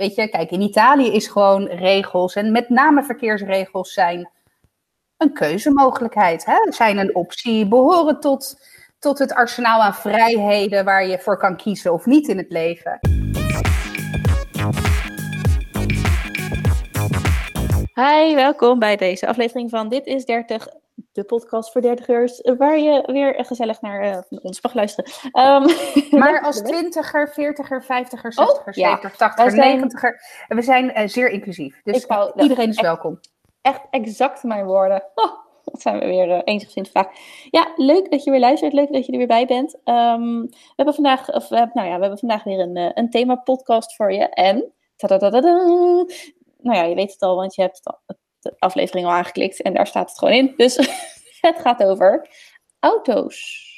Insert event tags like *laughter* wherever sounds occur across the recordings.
weet je, kijk, in Italië is gewoon regels en met name verkeersregels zijn een keuzemogelijkheid, hè? zijn een optie, behoren tot, tot het arsenaal aan vrijheden waar je voor kan kiezen of niet in het leven. Hi, welkom bij deze aflevering van Dit is 30, de podcast voor dertigers, waar je weer gezellig naar uh, ons mag luisteren. Um, *laughs* maar als twintiger, veertiger, vijftiger, zestiger, zeventiger, tachtiger, negentiger, we zijn uh, zeer inclusief. Dus wou, iedereen is welkom. Echt exact mijn woorden. Oh, dat zijn we weer uh, eensgezind vandaag. Ja, leuk dat je weer luistert, leuk dat je er weer bij bent. Um, we hebben vandaag, of, nou ja, we hebben vandaag weer een, een thema podcast voor je en... Nou ja, je weet het al, want je hebt het al, de aflevering al aangeklikt en daar staat het gewoon in. Dus *laughs* het gaat over auto's.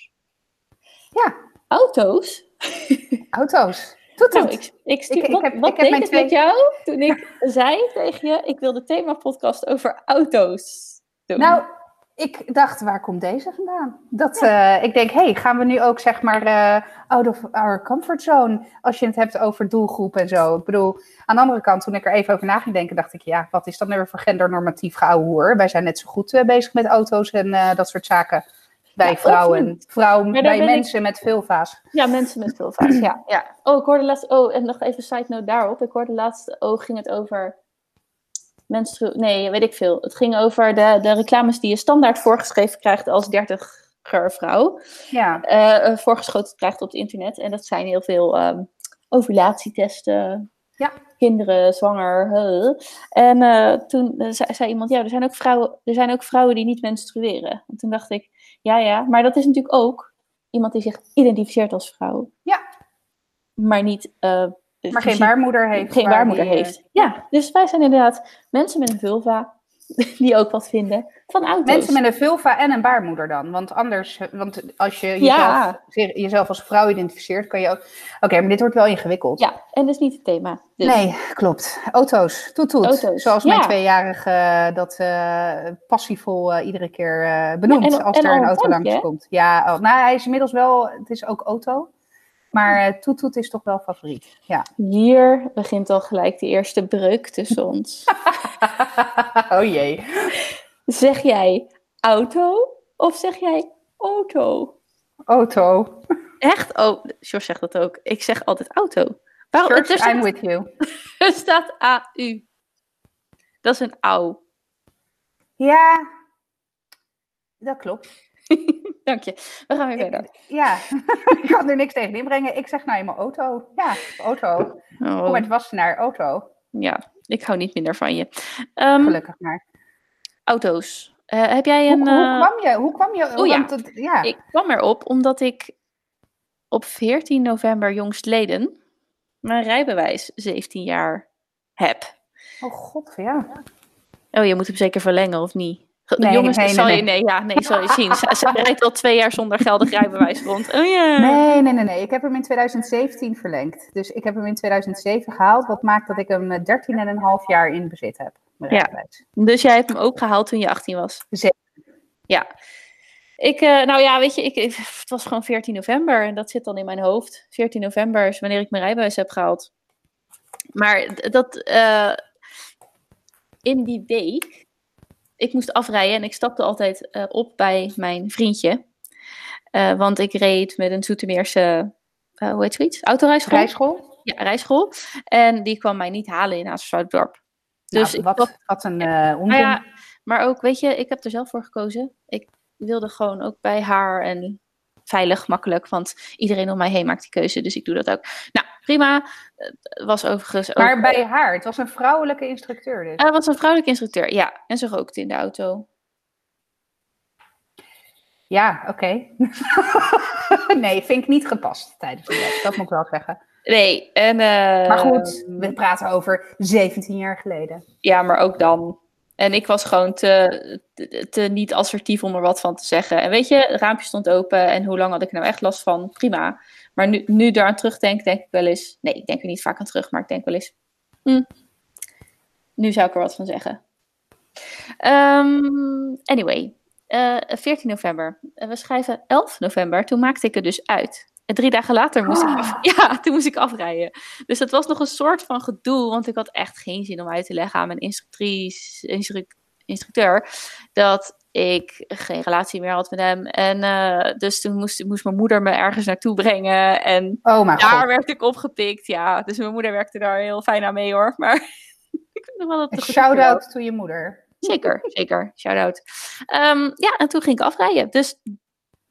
Ja. Auto's? *laughs* Auto's. Doet nou, ik, ik, stuur, ik, wat, heb, wat ik deed het twee... met jou toen ik *laughs* zei tegen je, ik wil de thema-podcast over auto's doen? Nou, ik dacht, waar komt deze vandaan? Dat, ja. uh, ik denk, hey, gaan we nu ook zeg maar uh, out of our comfort zone als je het hebt over doelgroep en zo. Ik bedoel, aan de andere kant, toen ik er even over na ging denken, dacht ik, ja, wat is dat nou weer voor gendernormatief hoer? Wij zijn net zo goed uh, bezig met auto's en dat soort zaken. Bij ja, vrouwen, vrouwen bij mensen ik... met vulva's. Ja, mensen met vulva's, ja, ja. Oh, ik hoorde laatst, oh, en nog even side note daarop. Ik hoorde laatst, oh, ging het over menstru nee, weet ik veel. Het ging over de, de reclames die je standaard voorgeschreven krijgt als dertiger vrouw. Ja. Uh, voorgeschoten krijgt op het internet. En dat zijn heel veel um, ovulatietesten. Ja. Kinderen, zwanger. Huh. En uh, toen zei, zei, iemand, ja, er zijn, ook vrouwen, er zijn ook vrouwen die niet menstrueren. En toen dacht ik, ja, ja, maar dat is natuurlijk ook iemand die zich identificeert als vrouw. Ja. Maar niet uh, maar geen baarmoeder heeft. Geen baarmoeder die, heeft. Ja, dus wij zijn inderdaad mensen met een vulva *laughs* die ook wat vinden van auto's. Mensen met een vulva en een baarmoeder dan. Want anders, want als je jezelf, ja. jezelf als vrouw identificeert, kan je ook... Oké, maar dit wordt wel ingewikkeld. Ja, en dat is niet het thema. Dus. Nee, klopt. Auto's, toet toet. Auto's. Zoals mijn ja. tweejarige dat uh, passievol uh, iedere keer uh, benoemt ja, en, als en er een auto langs komt. Ja, oh, nou hij is inmiddels wel, het is ook auto. Maar uh, Toet Toet is toch wel favoriet. Ja. Hier begint al gelijk de eerste breuk tussen ons. *laughs* oh jee. Zeg jij auto of zeg jij auto? Auto. Echt? Oh, George zegt dat ook. Ik zeg altijd auto. Waarom? George, staat, I'm with you. *laughs* Er staat AU. Dat is een au. Ja, dat klopt. *laughs* Dank je. We gaan weer ik, verder. Ja, *laughs* ik kan er niks tegen inbrengen. Ik zeg nou eenmaal auto. Ja, auto. Oh. Kom het was naar auto. Ja, ik hou niet minder van je. Um, Gelukkig maar. Auto's. Uh, heb jij een... Hoe, hoe, kwam je? Hoe kwam je? Oh ja. Het, ja, ik kwam erop omdat ik op 14 november jongstleden mijn rijbewijs 17 jaar heb. Oh god, ja. Oh, je moet hem zeker verlengen of niet? Nee, jongens, nee, zal nee, je, nee, ja, nee, zal je zien. Ze, ze rijdt al twee jaar zonder geldig rijbewijs rond. Oh. Nee, nee, nee, nee. Ik heb hem in 2017 verlengd. Dus ik heb hem in 2007 gehaald. Wat maakt dat ik hem 13,5 jaar in bezit heb. Ja. Dus jij hebt hem ook gehaald toen je 18 was? Zeker. Ja. Ik, uh, nou ja, weet je, ik, ik, het was gewoon 14 november en dat zit dan in mijn hoofd. 14 november is wanneer ik mijn rijbewijs heb gehaald. Maar dat, uh, in die week ik moest afrijden en ik stapte altijd uh, op bij mijn vriendje. Uh, want ik reed met een Zoetermeerse, uh, hoe heet zoiets? Autorijschool. Rijschool? Ja, rijschool. En die kwam mij niet halen in Azerswouderdorp. Dus nou, wat, ik, wat een onzin. Ja, maar ook, weet je, ik heb er zelf voor gekozen. Ik wilde gewoon ook bij haar en veilig, makkelijk. Want iedereen om mij heen maakt die keuze, dus ik doe dat ook. Nou, prima. Was overigens Maar bij haar, het was een vrouwelijke instructeur dus? Het was een vrouwelijke instructeur, ja. En ze rookte in de auto. Ja, oké. Okay. *laughs* nee, vind ik niet gepast tijdens de les, dat moet ik wel zeggen. Nee, en... Uh, maar goed, we praten over 17 jaar geleden. Ja, maar ook dan. En ik was gewoon te, te, te, niet assertief om er wat van te zeggen. En weet je, het raampje stond open en hoe lang had ik nou echt last van? Prima. Maar nu, nu daaraan terugdenk, denk ik wel eens... Nee, ik denk er niet vaak aan terug, maar ik denk wel eens... Hm, nu zou ik er wat van zeggen. Um, anyway, uh, 14 november. Uh, we schrijven 11 november. Toen maakte ik het dus uit. En drie dagen later moest, ik, af, *laughs* ja, toen moest ik afrijden. Dus dat was nog een soort van gedoe, want ik had echt geen zin om uit te leggen aan mijn instructrice, instru- instructeur dat ik geen relatie meer had met hem. En uh, dus toen moest, moest mijn moeder me ergens naartoe brengen. En oh, daar God. werd ik opgepikt. Ja, dus mijn moeder werkte daar heel fijn aan mee hoor. Maar *laughs* ik vind nog wel dat Shout-out to je moeder. Zeker, zeker. Shout-out. Um, ja, en toen ging ik afrijden. Dus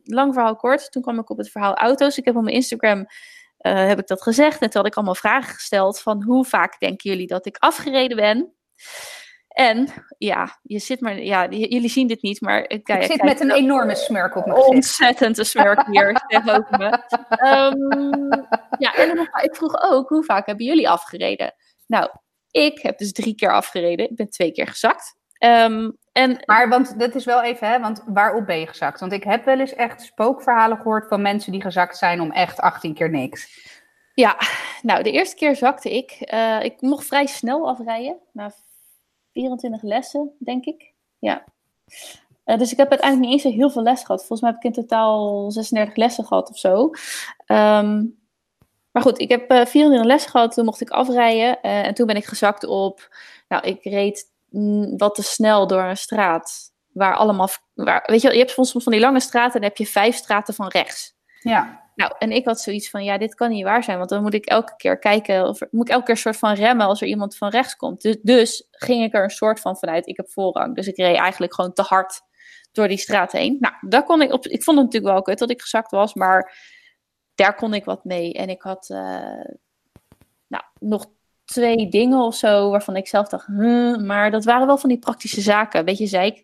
lang verhaal kort. Toen kwam ik op het verhaal auto's. Ik heb op mijn Instagram uh, heb ik dat gezegd. En toen had ik allemaal vragen gesteld van hoe vaak denken jullie dat ik afgereden ben? En ja, je zit maar, ja, jullie zien dit niet, maar ik kijk, zit met een enorme smurk op mijn gezicht. Ontzettend een smurk hier *laughs* tegenover me. Um, ja, en dan, ik vroeg ook, hoe vaak hebben jullie afgereden? Nou, ik heb dus drie keer afgereden. Ik ben twee keer gezakt. Um, en, maar want dat is wel even, hè, want waarop ben je gezakt? Want ik heb wel eens echt spookverhalen gehoord van mensen die gezakt zijn om echt 18 keer niks. Ja, nou, de eerste keer zakte ik. Uh, ik mocht vrij snel afrijden. Na 24 lessen, denk ik. Ja. Uh, dus ik heb uiteindelijk niet eens heel veel les gehad. Volgens mij heb ik in totaal 36 lessen gehad of zo. Um, maar goed, ik heb uh, 24 lessen gehad. Toen mocht ik afrijden. En toen ben ik gezakt op. Nou, ik reed wat te snel door een straat. Waar allemaal. Waar, weet je, je hebt soms van die lange straten. En dan heb je vijf straten van rechts. Ja. Nou, en ik had zoiets van, ja, dit kan niet waar zijn, want dan moet ik elke keer kijken, of moet ik elke keer een soort van remmen als er iemand van rechts komt. Dus, dus ging ik er een soort van vanuit, ik heb voorrang. Dus ik reed eigenlijk gewoon te hard door die straat heen. Nou, daar kon ik op, ik vond het natuurlijk wel kut dat ik gezakt was, maar daar kon ik wat mee. En ik had, uh, nou, nog twee dingen of zo waarvan ik zelf dacht, hm, maar dat waren wel van die praktische zaken, een beetje zeik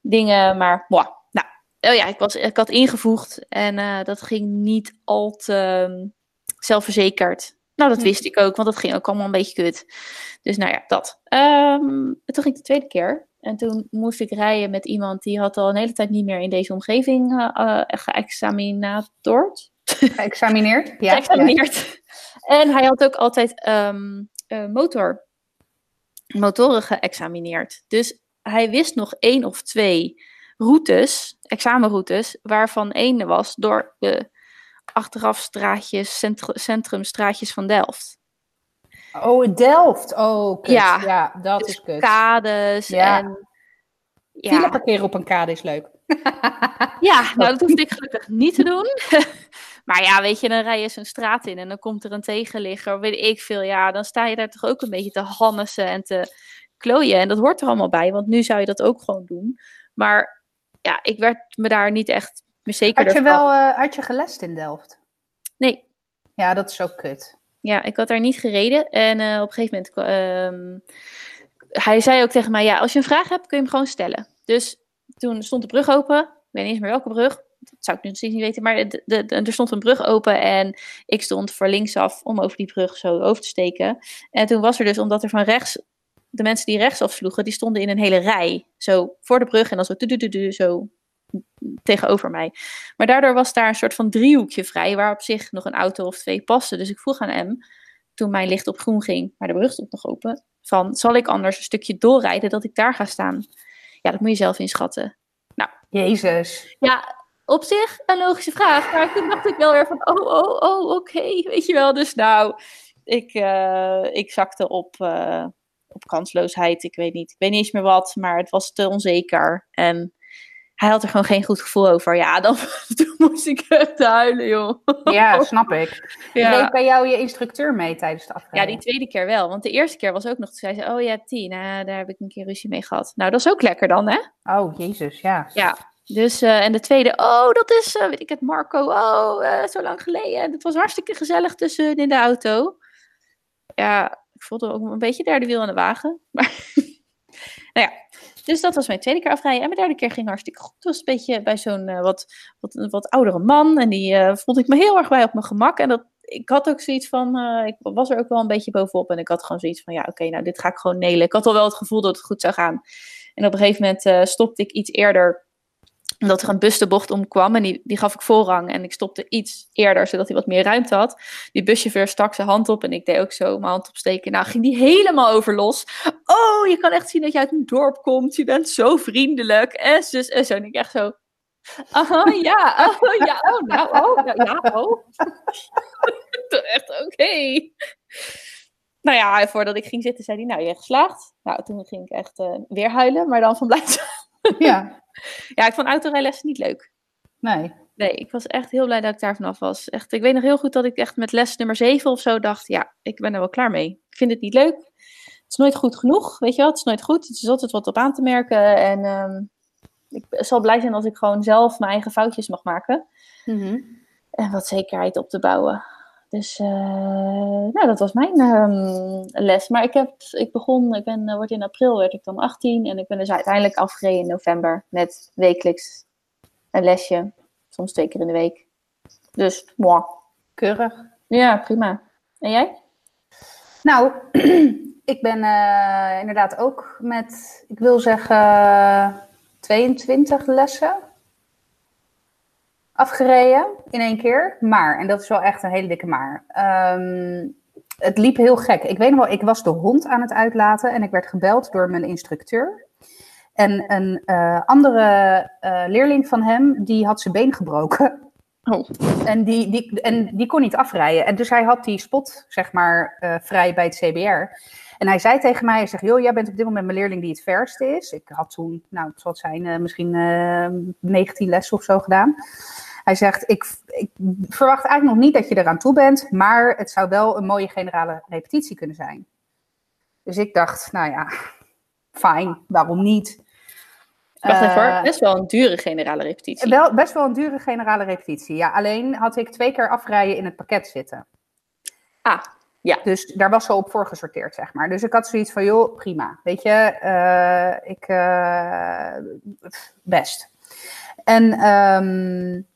dingen, maar, wow. Oh ja, ik, was, ik had ingevoegd en uh, dat ging niet al te um, zelfverzekerd. Nou, dat wist ik ook, want dat ging ook allemaal een beetje kut. Dus nou ja, dat. Um, toen ging ik de tweede keer. En toen moest ik rijden met iemand die had al een hele tijd niet meer in deze omgeving uh. Geëxamineerd? Ja. Geëxamineerd. En hij had ook altijd um, motor, motoren geëxamineerd. Dus hij wist nog één of twee routes, examenroutes, waarvan één was door de achterafstraatjes, centru centrumstraatjes van Delft. Oh, Delft. Oh, kut. Ja, ja dat dus is kut. Kades ja. en... Ja. File parkeren op een kade is leuk. ja, *laughs* nou dat hoefde ik gelukkig niet te doen. *laughs* maar ja, weet je, dan rij je zo'n straat in en dan komt er een tegenligger, weet ik veel. Ja, dan sta je daar toch ook een beetje te hannessen en te klooien. En dat hoort er allemaal bij, want nu zou je dat ook gewoon doen. Maar ja, ik werd me daar niet echt meer zeker had je wel, uh, had je gelest in Delft? Nee. Ja, dat is ook kut. Ja, ik had daar niet gereden. En uh, op een gegeven moment, uh, hij zei ook tegen mij, ja, als je een vraag hebt, kun je hem gewoon stellen. Dus toen stond de brug open. Ik weet niet eens meer welke brug. Zou ik nu nog steeds niet weten. Maar de, de, de, er stond een brug open en ik stond voor linksaf om over die brug zo over te steken. En toen was er dus, omdat er van rechts de mensen die rechtsaf sloegen, die stonden in een hele rij. Zo voor de brug en dan zo, du, du, du, zo tegenover mij. Maar daardoor was daar een soort van driehoekje vrij, waar op zich nog een auto of twee paste. Dus ik vroeg aan hem, toen mijn licht op groen ging, maar de brug stond nog open, van zal ik anders een stukje doorrijden dat ik daar ga staan? Ja, dat moet je zelf inschatten. Nou. Jezus. Ja, op zich een logische vraag, maar toen dacht ik wel weer van, oh, oh, oh, oké, okay. weet je wel. Dus nou, ik, uh, ik zakte op... Uh, op kansloosheid. Ik weet niet. Ik weet niet eens meer wat, maar het was te onzeker. En hij had er gewoon geen goed gevoel over. Ja, dan *laughs* toen moest ik echt huilen, joh. Ja, snap ik. *laughs* Ja. Bij jou je instructeur mee tijdens de afrijding? Ja, die tweede keer wel. Want de eerste keer was ook nog, toen zei ze, oh je hebt tien. Nou, daar heb ik een keer ruzie mee gehad. Nou, dat is ook lekker dan, hè? Oh, jezus, ja. Ja, dus, uh, en de tweede, oh, dat is, uh, weet ik het, Marco. Oh, uh, zo lang geleden. Het was hartstikke gezellig tussen in de auto. Ja, ik voelde ook een beetje derde wiel aan de wagen. *laughs* Maar, nou ja, dus dat was mijn tweede keer afrijden. En mijn derde keer ging hartstikke goed. Het was een beetje bij zo'n wat, wat, wat oudere man. En die voelde ik me heel erg bij op mijn gemak. En dat, ik had ook zoiets van, ik was er ook wel een beetje bovenop. En ik had gewoon zoiets van, ja oké, nou dit ga ik gewoon nelen. Ik had al wel het gevoel dat het goed zou gaan. En op een gegeven moment stopte ik iets eerder omdat er een bus de bocht omkwam en die, die gaf ik voorrang. En ik stopte iets eerder, zodat hij wat meer ruimte had. Die buschauffeur stak zijn hand op en ik deed ook zo mijn hand opsteken. Nou, ging die helemaal over los. Oh, je kan echt zien dat je uit een dorp komt. Je bent zo vriendelijk. En zus en zo. En ik echt zo, Aha, ja, oh, ja, oh, nou, oh, ja, ja oh. *laughs* Echt, oké. Nou ja, voordat ik ging zitten, zei hij, nou, je hebt geslaagd. Nou, toen ging ik echt uh, weer huilen, maar dan van blijdschap. Ja. *laughs* ja, ik vond autorijlessen niet leuk. Nee. Nee, ik was echt heel blij dat ik daar vanaf was. Echt, ik weet nog heel goed dat ik echt met les nummer 7 of zo dacht, ja, ik ben er wel klaar mee. Ik vind het niet leuk. Het is nooit goed genoeg, weet je wel. Het is nooit goed. Het is altijd wat op aan te merken. En um, ik zal blij zijn als ik gewoon zelf mijn eigen foutjes mag maken. Mm -hmm. En wat zekerheid op te bouwen. Dus uh, nou, dat was mijn um, les. Maar ik, heb, ik begon, ik ben, uh, word in april werd ik dan 18 en ik ben dus uiteindelijk afgereden in november met wekelijks een lesje. Soms twee keer in de week. Dus, moi. Keurig. Ja, prima. En jij? Nou, *clears throat* ik ben uh, inderdaad ook met, ik wil zeggen, 22 lessen afgereden in één keer. Maar, en dat is wel echt een hele dikke maar. Um, het liep heel gek. Ik weet nog wel, ik was de hond aan het uitlaten en ik werd gebeld door mijn instructeur. En een uh, andere uh, leerling van hem, die had zijn been gebroken. Oh. En, die, die, en die kon niet afrijden. En dus hij had die spot, zeg maar, uh, vrij bij het CBR. En hij zei tegen mij, hij zegt, joh, jij bent op dit moment mijn leerling die het verste is. Ik had toen, nou, het zal zijn, misschien uh, 19 lessen of zo gedaan. Hij zegt, ik, ik, verwacht eigenlijk nog niet dat je eraan toe bent, maar het zou wel een mooie generale repetitie kunnen zijn. Dus ik dacht, nou ja, fijn, waarom niet? Wacht even, uh, best wel een dure generale repetitie. Wel, best wel een dure generale repetitie, ja. Alleen had ik twee keer afrijden in het pakket zitten. Ah, ja. Dus daar was zo op voorgesorteerd, zeg maar. Dus ik had zoiets van, joh, prima. Weet je, uh, ik, uh, best. En um,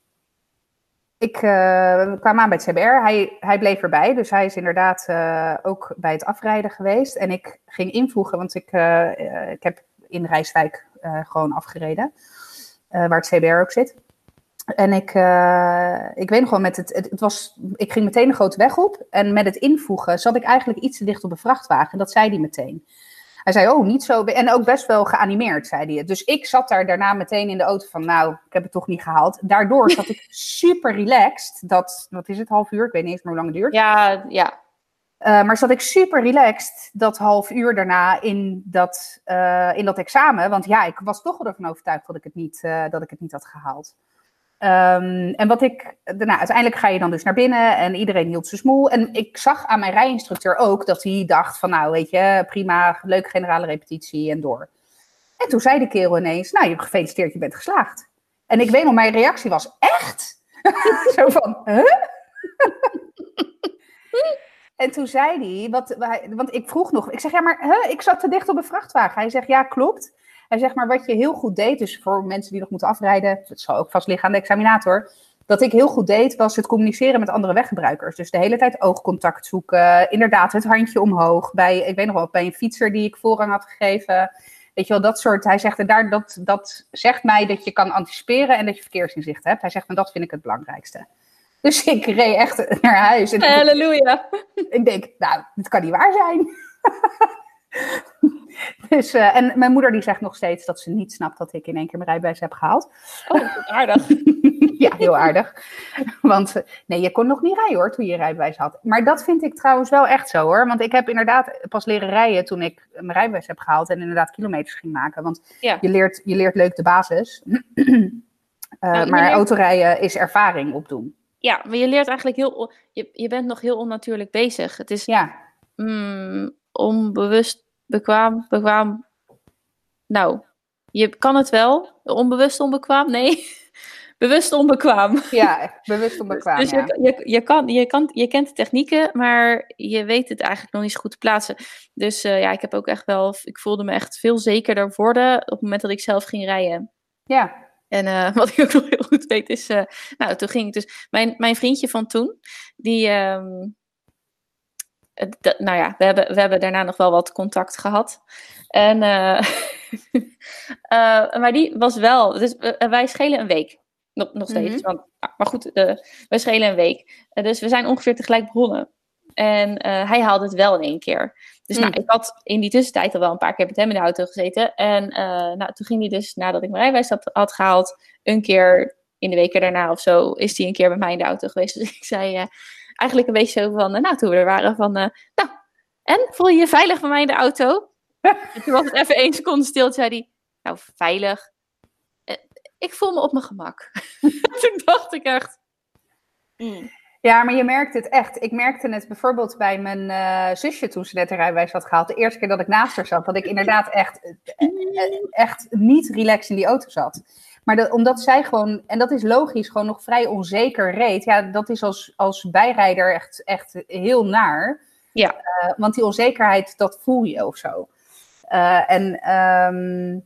ik uh, kwam aan bij het CBR. Hij, hij bleef erbij, dus hij is inderdaad ook bij het afrijden geweest. En ik ging invoegen, want ik, ik heb in Rijswijk gewoon afgereden. waar het CBR ook zit. En ik, ik weet nog wel, met het, het, was, ik ging meteen een grote weg op. En met het invoegen zat ik eigenlijk iets te dicht op de vrachtwagen. Dat zei hij meteen. Hij zei, oh, niet zo. En ook best wel geanimeerd, zei hij het. Dus ik zat daar daarna meteen in de auto van, nou, ik heb het toch niet gehaald. Daardoor zat ik *laughs* super relaxed. Dat, wat is het, half uur? Ik weet niet eens meer hoe lang het duurt. Ja, ja. Uh, maar zat ik super relaxed dat half uur daarna in dat, uh, in dat examen. Want ja, ik was toch wel ervan overtuigd dat ik het niet, uh, dat ik het niet had gehaald. Um, en wat ik, nou, uiteindelijk ga je dan dus naar binnen en iedereen hield zijn smoel. En ik zag aan mijn rijinstructeur ook dat hij dacht van, nou weet je, prima, leuke generale repetitie en door. En toen zei de kerel ineens, nou je gefeliciteerd, je bent geslaagd. En ik weet nog, mijn reactie was, echt? *laughs* Zo van, huh? *laughs* en toen zei hij, wat, want ik vroeg nog, ik zeg, ja maar huh, ik zat te dicht op een vrachtwagen. Hij zegt, ja klopt. Hij zegt maar, wat je heel goed deed, dus voor mensen die nog moeten afrijden, dat zal ook vast liggen aan de examinator, dat ik heel goed deed, was het communiceren met andere weggebruikers. Dus de hele tijd oogcontact zoeken, inderdaad het handje omhoog. Bij, ik weet nog wel, bij een fietser die ik voorrang had gegeven, weet je wel, dat soort, hij zegt, en daar, dat, dat zegt mij dat je kan anticiperen en dat je verkeersinzicht hebt. Hij zegt, en dat vind ik het belangrijkste. Dus ik reed echt *laughs* naar huis. En Halleluja. Ik denk, nou, dit kan niet waar zijn. *laughs* *laughs* Dus, uh, en mijn moeder die zegt nog steeds dat ze niet snapt dat ik in één keer mijn rijbewijs heb gehaald. Oh, aardig. *laughs* ja, heel aardig. Want nee, je kon nog niet rijden hoor, toen je rijbewijs had. Maar dat vind ik trouwens wel echt zo hoor. Want ik heb inderdaad pas leren rijden toen ik mijn rijbewijs heb gehaald en inderdaad kilometers ging maken. Want ja. je, leert, je leert leuk de basis. *clears throat* uh, nou, maar leert... autorijden is ervaring opdoen. Ja, maar je leert eigenlijk heel... Je, je bent nog heel onnatuurlijk bezig. Het is ja. mm, onbewust bekwaam, bekwaam. Nou, je kan het wel. Onbewust onbekwaam? Nee. *laughs* bewust onbekwaam. Ja, bewust onbekwaam. Dus ja. je, je, je, kan, je, kan, je kent de technieken, maar je weet het eigenlijk nog niet zo goed te plaatsen. Dus uh, ja, ik heb ook echt wel, ik voelde me echt veel zekerder worden op het moment dat ik zelf ging rijden. Ja. En uh, *laughs* wat ik ook nog heel goed weet is, uh, nou, toen ging ik dus, mijn, mijn vriendje van toen, die, um, de, nou ja, we hebben, we hebben daarna nog wel wat contact gehad. En, uh, uh, *laughs* maar die was wel, dus wij schelen een week. Nog, nog steeds. Mm-hmm. Want, maar goed, wij schelen een week. dus we zijn ongeveer tegelijk begonnen. En hij haalde het wel in één keer. Dus nou, Mm. ik had in die tussentijd al wel een paar keer met hem in de auto gezeten. En eh, nou, toen ging hij dus, nadat ik mijn rijbewijs had, had gehaald, een keer in de weken daarna of zo, is hij een keer bij mij in de auto geweest. *laughs* Dus ik zei eh, eigenlijk een beetje zo van, eh, nou, toen we er waren, van, eh, nou, en voel je je veilig bij mij in de auto? *laughs* en toen was het even één seconde stil, toen zei hij, nou, veilig? Eh, ik voel me op mijn gemak. *laughs* toen dacht ik echt, mm, Ja, maar je merkt het echt. Ik merkte het bijvoorbeeld bij mijn zusje toen ze net de rijbewijs had gehaald. De eerste keer dat ik naast haar zat, dat ik inderdaad echt, echt niet relaxed in die auto zat. Maar dat, omdat zij gewoon, en dat is logisch, gewoon nog vrij onzeker reed. Ja, dat is als, als bijrijder echt, echt heel naar. Ja. Eh, want die onzekerheid, dat voel je of zo. Eh, en ehm,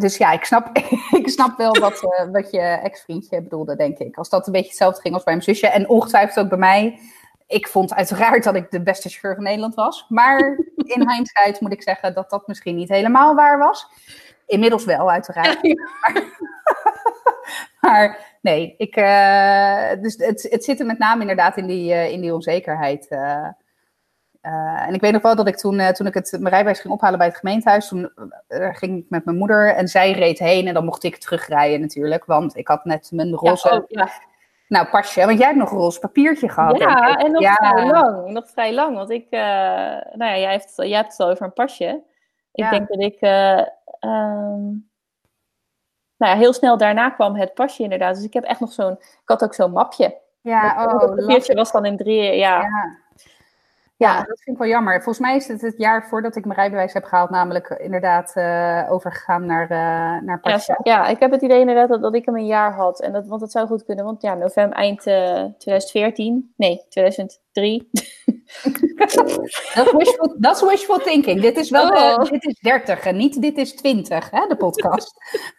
dus ja, ik snap, *laughs* ik snap wel wat, eh, wat je ex-vriendje bedoelde, denk ik. Als dat een beetje hetzelfde ging als bij mijn zusje. En ongetwijfeld ook bij mij. Ik vond uiteraard dat ik de beste chauffeur van Nederland was. Maar in hindsight moet ik zeggen dat dat misschien niet helemaal waar was. Inmiddels wel, uiteraard. *laughs* Maar nee, ik, eh, dus het, het zit er met name inderdaad in die, eh, in die onzekerheid. eh. En ik weet nog wel dat ik toen, toen ik het, mijn rijbewijs ging ophalen bij het gemeentehuis, toen ging ik met mijn moeder en zij reed heen en dan mocht ik terugrijden natuurlijk, want ik had net mijn roze, ja, oh, ja. nou pasje, want jij hebt nog een roze papiertje gehad. Ja, en nog Ja. vrij lang. Nog vrij lang. Want ik, nou ja, jij, heeft, jij hebt het al over een pasje. Ik denk dat ik, eh, ehm, nou ja, heel snel daarna kwam het pasje inderdaad. Dus ik heb echt nog zo'n, ik had ook zo'n mapje. Ja, dat oh, papiertje lastig. was dan in drie, ja. Ja. Ja, dat vind ik wel jammer. Volgens mij is het het jaar voordat ik mijn rijbewijs heb gehaald, namelijk eh, inderdaad eh, overgegaan naar, eh naar Ja, pasje. ja, ik heb het idee inderdaad dat, dat ik hem een jaar had. En dat, want dat zou goed kunnen, want ja, november, eind eh, 2014, nee, 2003. Dat is wishful, dat is wishful thinking. Dit is wel Oh. dit is 30 en niet dit is 20, hè, de podcast. *laughs*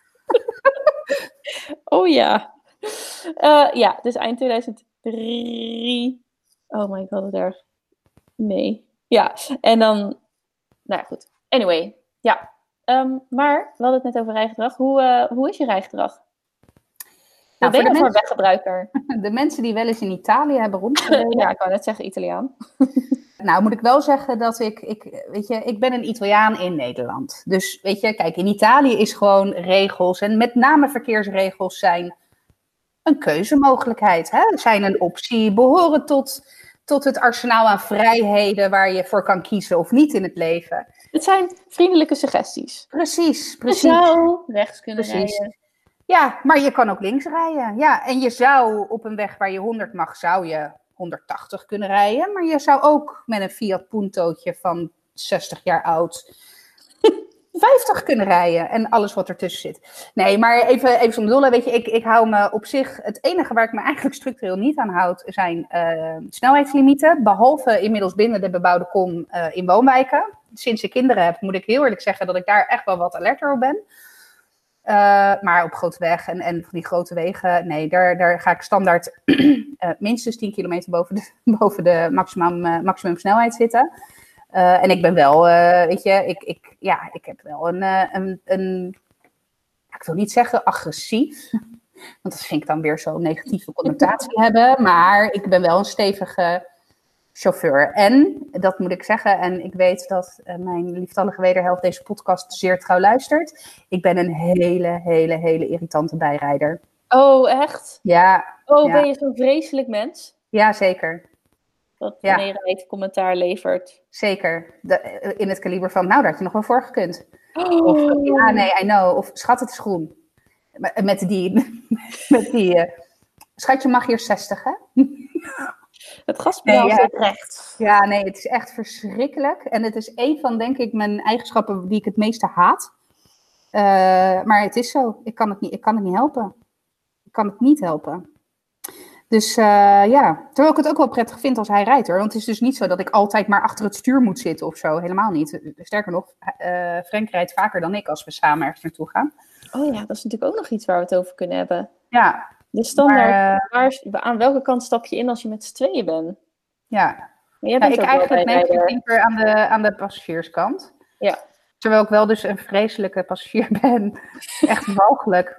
Oh ja. Ja, dus eind 2003. Oh my god, wat erg. Nee. Ja, en dan... Nou ja, goed. Anyway, ja. Ehm, maar we hadden het net over rijgedrag. Hoe, eh, hoe is je rijgedrag? Nou, ben voor je de voor weggebruiker? *laughs* De mensen die wel eens in Italië hebben rondgereden. *laughs* ja, ik wou net zeggen Italiaan. *laughs* Nou, moet ik wel zeggen dat ik, ik, weet je, ik ben een Italiaan in Nederland. Dus weet je, kijk, in Italië is gewoon regels en met name verkeersregels zijn een keuzemogelijkheid. Hè? Zijn een optie, behoren tot, tot het arsenaal aan vrijheden waar je voor kan kiezen of niet in het leven. Het zijn vriendelijke suggesties. Precies, Je precies. zou rechts kunnen Precies. rijden. Ja, maar je kan ook links rijden. Ja, en je zou op een weg waar je 100 mag, zou je 180 kunnen rijden. Maar je zou ook met een Fiat Puntootje van 60 jaar oud 50 kunnen rijden. En alles wat ertussen zit. Nee, maar even, even zonder dolle. Weet je, ik, ik hou me op zich... Het enige waar ik me eigenlijk structureel niet aan houd... zijn eh, snelheidslimieten. Behalve inmiddels binnen de bebouwde kom eh, in woonwijken. Sinds ik kinderen heb, moet ik heel eerlijk zeggen... dat ik daar echt wel wat alerter op ben. Eh, maar op grote weg en, en van die grote wegen, nee, daar, daar ga ik standaard *clears throat* eh, minstens 10 kilometer boven de, *laughs* boven de maximum, maximum snelheid zitten. Eh, en ik ben wel, eh, weet je, ik, ik, ja, ik heb wel een, eh, een, een, ik wil niet zeggen agressief, *laughs* want dat vind ik dan weer zo'n negatieve connotatie *laughs* hebben, maar ik ben wel een stevige chauffeur. En, dat moet ik zeggen, en ik weet dat mijn lieftallige wederhelft deze podcast zeer trouw luistert. Ik ben een hele, hele, hele irritante bijrijder. Oh, echt? Ja, Oh, Ja. ben je zo'n vreselijk mens? ja zeker. Dat Ja. het commentaar levert. Zeker. De, eh, in het kaliber van, nou, daar had je nog wel voor gekund. Of, Oh. ja, nee, I know. Of, schat, het is groen. Met, met die, *laughs* met die eh, schatje mag hier 60, hè? Het gaspedaal Nee, ja. zit recht. Ja, nee, het is echt verschrikkelijk. En het is een van, denk ik, mijn eigenschappen die ik het meeste haat. Eh, maar het is zo. Ik kan het, niet, ik kan het niet helpen. Ik kan het niet helpen. Dus eh, ja, terwijl ik het ook wel prettig vind als hij rijdt hoor. Want het is dus niet zo dat ik altijd maar achter het stuur moet zitten of zo. Helemaal niet. Sterker nog, eh Frank rijdt vaker dan ik als we samen ergens naartoe gaan. Oh ja, dat is natuurlijk ook nog iets waar we het over kunnen hebben. Ja, De standaard, maar, eh, waar, aan welke kant stap je in als je met z'n tweeën bent? ja. Maar jij Ja, ik eigenlijk. 9 liever aan de, aan de passagierskant. Ja. Terwijl ik wel dus een vreselijke passagier *laughs* ben. Echt walgelijk.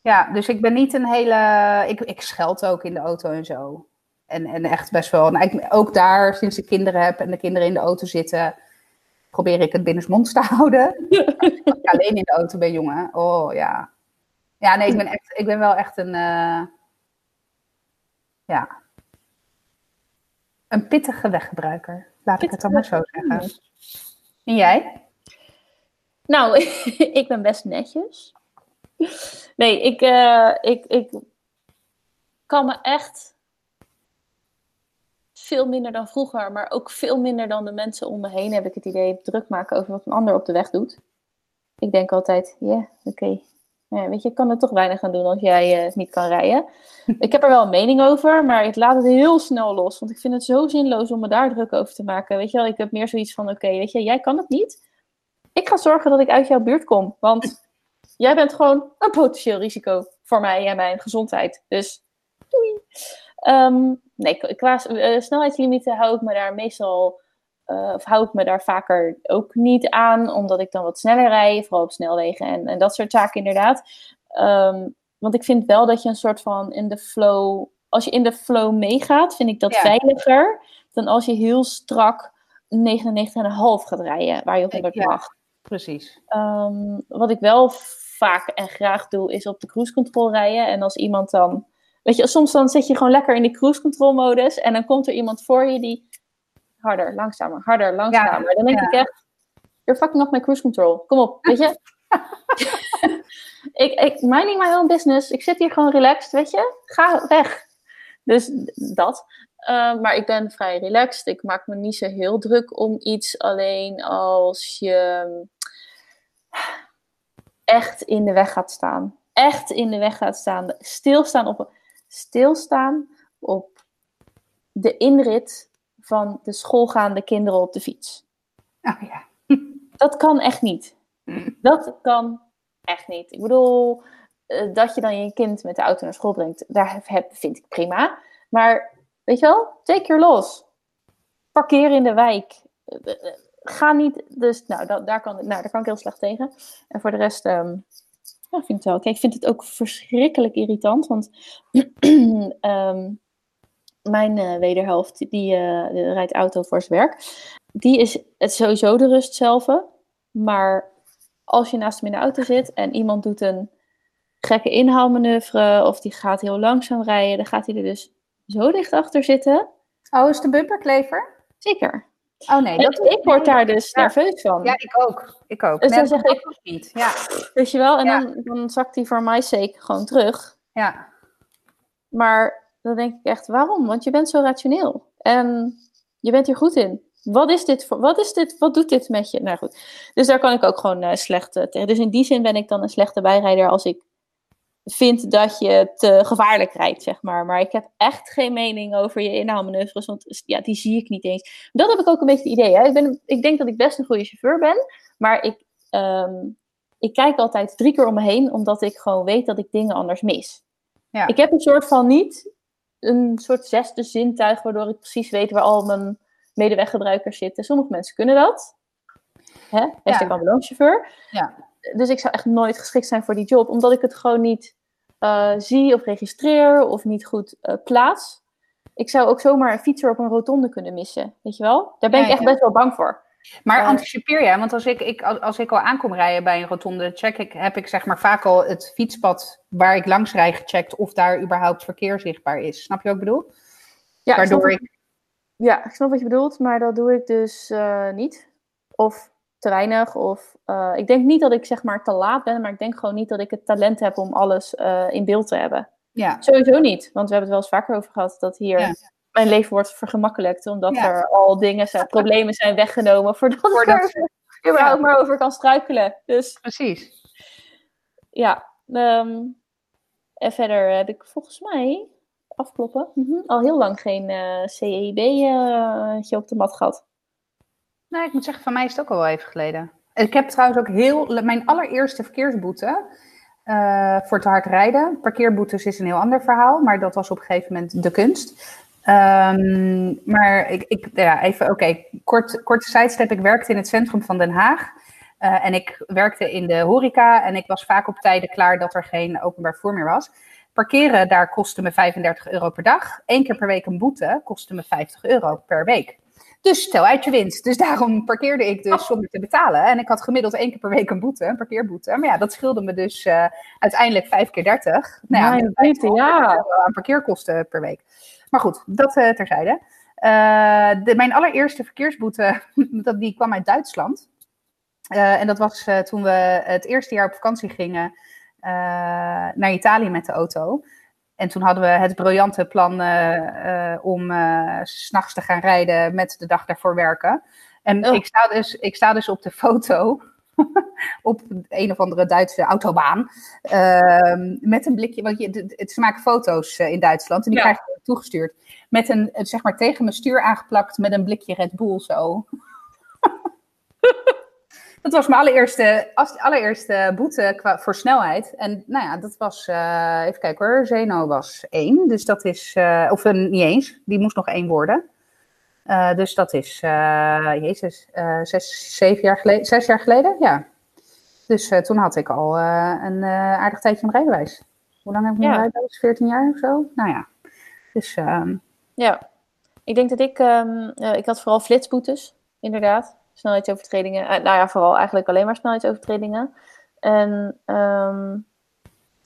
Ja, dus ik ben niet een hele... Ik, ik scheld ook in de auto en zo. En, en echt best wel. Nou, ik, ook daar, sinds ik kinderen heb en de kinderen in de auto zitten, probeer ik het binnensmonds te *laughs* houden. Als ik alleen in de auto ben, jongen. Oh ja. Ja, nee, ik ben, echt, ik ben wel echt een. eh, ja. Een pittige weggebruiker. Laat ik het dan maar zo zeggen. En jij? Nou, *laughs* ik ben best netjes. Nee, ik, eh, ik, ik kan me echt veel minder dan vroeger, maar ook veel minder dan de mensen om me heen, heb ik het idee, druk maken over wat een ander op de weg doet. Ik denk altijd, ja, oké. Weet je, ik kan er toch weinig aan doen als jij eh, niet kan rijden. *laughs* ik heb er wel een mening over, maar ik laat het heel snel los. Want ik vind het zo zinloos om me daar druk over te maken. Weet je wel, ik heb meer zoiets van, oké, weet je, jij kan het niet. Ik ga zorgen dat ik uit jouw buurt kom. Want jij bent gewoon een potentieel risico voor mij en mijn gezondheid. Dus doei. Ehm, nee, qua uh, snelheidslimieten hou ik me daar meestal, uh, of hou ik me daar vaker ook niet aan, omdat ik dan wat sneller rij, vooral op snelwegen en, en dat soort zaken inderdaad. Um, want ik vind wel dat je een soort van in de flow, als je in de flow meegaat, vind ik dat Ja. veiliger dan als je heel strak 99,5 gaat rijden, waar je op 100 Ja. mag. Precies. Ehm, wat ik wel vaak en graag doe, is op de cruise control rijden. En als iemand dan. Weet je, soms dan zit je gewoon lekker in die cruise control modus. En dan komt er iemand voor je die. Harder, langzamer, harder, langzamer. dan denk ja. ik echt. You're fucking up my cruise control. Kom op, weet je. *laughs* ik, ik, minding my own business. Ik zit hier gewoon relaxed, weet je. Ga weg. Dus dat. Uh, maar ik ben vrij relaxed. Ik maak me niet zo heel druk om iets. Alleen als je echt in de weg gaat staan. Echt in de weg gaat staan. Stilstaan op, stilstaan op de inrit van de schoolgaande kinderen op de fiets. Oh ja. Dat kan echt niet. Dat kan echt niet. Ik bedoel, uh, dat je dan je kind met de auto naar school brengt, daar heb, vind ik prima. Maar weet je wel, take your loss. Parkeer in de wijk. Ga niet, dus nou, dat, daar, kan, nou, daar kan ik heel slecht tegen. En voor de rest, um, ja, vind ik het wel. Kijk, ik vind het ook verschrikkelijk irritant, want um, *clears throat* mijn uh, wederhelft, die uh, rijdt auto voor zijn werk. Die is het sowieso de rust zelf. Maar als je naast hem in de auto zit en iemand doet een gekke inhaalmanoeuvre of die gaat heel langzaam rijden, dan gaat hij er dus zo dicht achter zitten. Oh, is de bumperklever? Zeker. Oh nee, dat ik word daar dus ja. nerveus van. Ja, ik ook. Ik ook. Dus dan zeg ik ook niet. Ja. Weet je wel, en ja. dan, dan zakt hij voor my sake gewoon terug. Ja. Maar dan denk ik echt, waarom? Want je bent zo rationeel. En je bent hier goed in. Wat is dit voor, wat is dit, wat doet dit met je? Nou goed, dus daar kan ik ook gewoon uh, slecht uh, tegen. Dus in die zin ben ik dan een slechte bijrijder als ik vind dat je te gevaarlijk rijdt, zeg maar. Maar ik heb echt geen mening over je inhaalmanoeuvres, want ja, die zie ik niet eens. Dat heb ik ook een beetje het idee. Hè? Ik, ben, ik denk dat ik best een goede chauffeur ben, maar ik, um, ik kijk altijd drie keer om me heen, omdat ik gewoon weet dat ik dingen anders mis. Ja. Ik heb een soort van niet een soort zesde zintuig, waardoor ik precies weet waar al mijn medeweggebruikers zitten. Sommige mensen kunnen dat. Hè? Hashtag ja. ambulancechauffeur. Ja. Dus ik zou echt nooit geschikt zijn voor die job, omdat ik het gewoon niet uh, zie of registreer of niet goed uh, plaats. Ik zou ook zomaar een fietser op een rotonde kunnen missen, weet je wel? Daar ben ja, ik echt ja. best wel bang voor. Maar uh, anticipeer jij? Want als ik, ik, als ik al aankom rijden bij een rotonde, check ik, heb ik zeg maar vaak al het fietspad waar ik langs rijd gecheckt of daar überhaupt verkeer zichtbaar is. Snap je wat ik bedoel? Ja, Waardoor ik, ja, ik snap wat je bedoelt, maar dat doe ik dus niet. Of te weinig. Of uh, ik denk niet dat ik zeg maar te laat ben, maar ik denk gewoon niet dat ik het talent heb om alles uh, in beeld te hebben. Ja. Sowieso niet, want we hebben het wel eens vaker over gehad dat hier ja. mijn leven wordt vergemakkelijkt, omdat ja. er al dingen zijn, problemen zijn weggenomen voordat, voordat ik er *laughs* überhaupt maar over kan struikelen. Dus precies. Ja. Um, en verder heb ik volgens mij afkloppen mm -hmm, al heel lang geen uh, CEB op de mat gehad. Nee, ik moet zeggen, van mij is het ook al wel even geleden. Ik heb trouwens ook heel... Mijn allereerste verkeersboete uh, voor te hard rijden. Parkeerboetes is een heel ander verhaal, maar dat was op een gegeven moment de kunst. Um, maar ik, ik ja, even, oké. Kort, korte sidestep. Ik werkte in het centrum van Den Haag. Uh, en ik werkte in de horeca en ik was vaak op tijden klaar dat er geen openbaar vervoer meer was. Parkeren daar kostte me 35 euro per dag. Eén keer per week een boete kostte me 50 euro per week. Dus stel uit je winst. Dus daarom parkeerde ik dus zonder te betalen. En ik had gemiddeld één keer per week een boete, een parkeerboete. Maar ja, dat scheelde me dus uh, uiteindelijk 5 keer 30. Nou ja, beter, ja. aan parkeerkosten per week. Maar goed, dat uh, terzijde. Uh, de, mijn allereerste verkeersboete, *laughs* dat, die kwam uit Duitsland. en dat was toen we het eerste jaar op vakantie gingen naar Italië met de auto. En toen hadden we het briljante plan uh, uh, om uh, s'nachts te gaan rijden met de dag daarvoor werken. En oh. ik, sta dus, ik sta dus op de foto *laughs* op een of andere Duitse autobaan. Ehm, met een blikje, want je, het, ze maken foto's in Duitsland en die ja. krijg je toegestuurd. Met een, zeg maar, tegen mijn stuur aangeplakt met een blikje Red Bull zo. *laughs* Dat was mijn allereerste, allereerste boete qua, voor snelheid. En nou ja, dat was, uh, even kijken hoor, Zeno was één. Dus dat is, uh, of uh, niet eens, die moest nog één worden. dus dat is, jezus, zes, zeven jaar geleden, zes jaar geleden, ja. Dus toen had ik al een aardig tijdje een rijbewijs. Hoe lang heb ik een ja. rijbewijs? 14 jaar of zo? Nou ja, dus... Ehm, ja, ik denk dat ik, um, ik had vooral flitsboetes, inderdaad snelheidsovertredingen. Uh, nou ja, vooral eigenlijk alleen maar snelheidsovertredingen. En um,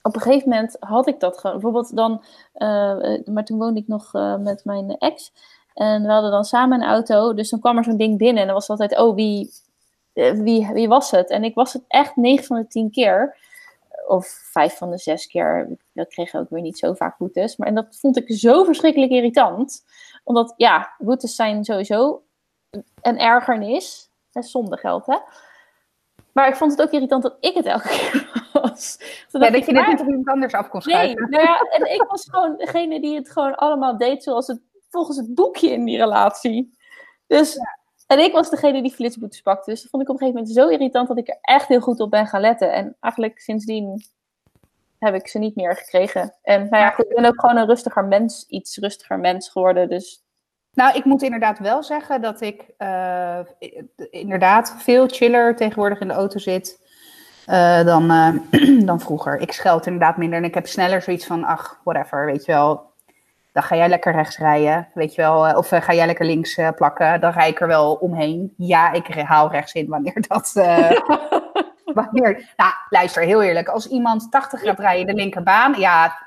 op een gegeven moment had ik dat gewoon. Bijvoorbeeld dan, uh, maar toen woonde ik nog uh, met mijn ex. En we hadden dan samen een auto. Dus dan kwam er zo'n ding binnen. En dan was altijd, oh, wie, wie, wie was het? En ik was het echt 9 van de 10 keer. Of 5 van de 6 keer. Dat kreeg ook weer niet zo vaak boetes. Maar en dat vond ik zo verschrikkelijk irritant. Omdat, ja, boetes zijn sowieso een ergernis. En zonder geld, hè. Maar ik vond het ook irritant dat ik het elke *laughs* keer was. ja, dat je dit niet op iemand anders af kon schrijven. Nee, nou ja, en ik was gewoon degene die het gewoon allemaal deed zoals het, volgens het boekje in die relatie. Dus, en ik was degene die flitsboetes pakte. Dus dat vond ik op een gegeven moment zo irritant dat ik er echt heel goed op ben gaan letten. En eigenlijk sindsdien heb ik ze niet meer gekregen. En nou ja, ik ben ook gewoon een rustiger mens, iets rustiger mens geworden. Dus nou, ik moet inderdaad wel zeggen dat ik uh, inderdaad veel chiller tegenwoordig in de auto zit uh, dan, uh, *clears throat* dan vroeger. Ik scheld inderdaad minder en ik heb sneller zoiets van, ach, whatever, weet je wel. Dan ga jij lekker rechts rijden, weet je wel. Of ga jij lekker links plakken, dan rij ik er wel omheen. Ja, ik haal rechts in wanneer *laughs* dat... *laughs* wanneer, nou, luister, heel eerlijk. Als iemand 80 gaat rijden de linkerbaan, ja,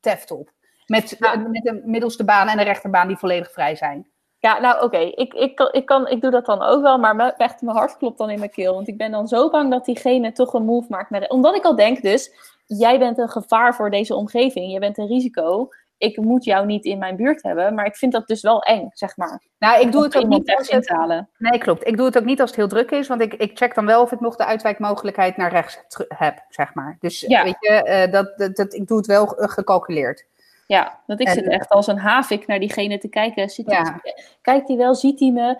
teft op. Met, met de middelste baan en de rechterbaan die volledig vrij zijn. Ja, nou oké, ik, ik, ik, kan, ik doe dat dan ook wel, maar echt mijn hart klopt dan in mijn keel. Want ik ben dan zo bang dat diegene toch een move maakt. Naar Omdat ik al denk dus, jij bent een gevaar voor deze omgeving. Je bent een risico. Ik moet jou niet in mijn buurt hebben, maar ik vind dat dus wel eng, zeg maar. Nou, ik doe het ook niet als het... Nee, klopt. Ik doe het ook niet als het heel druk is, want ik, ik check dan wel of ik nog de uitwijkmogelijkheid naar rechts heb, zeg maar. Dus ja. weet je, uh, dat, dat, dat, ik doe het wel gecalculeerd. Ja, dat ik zit echt als een havik naar diegene te kijken. Zit ja. kijkt hij wel, ziet hij me?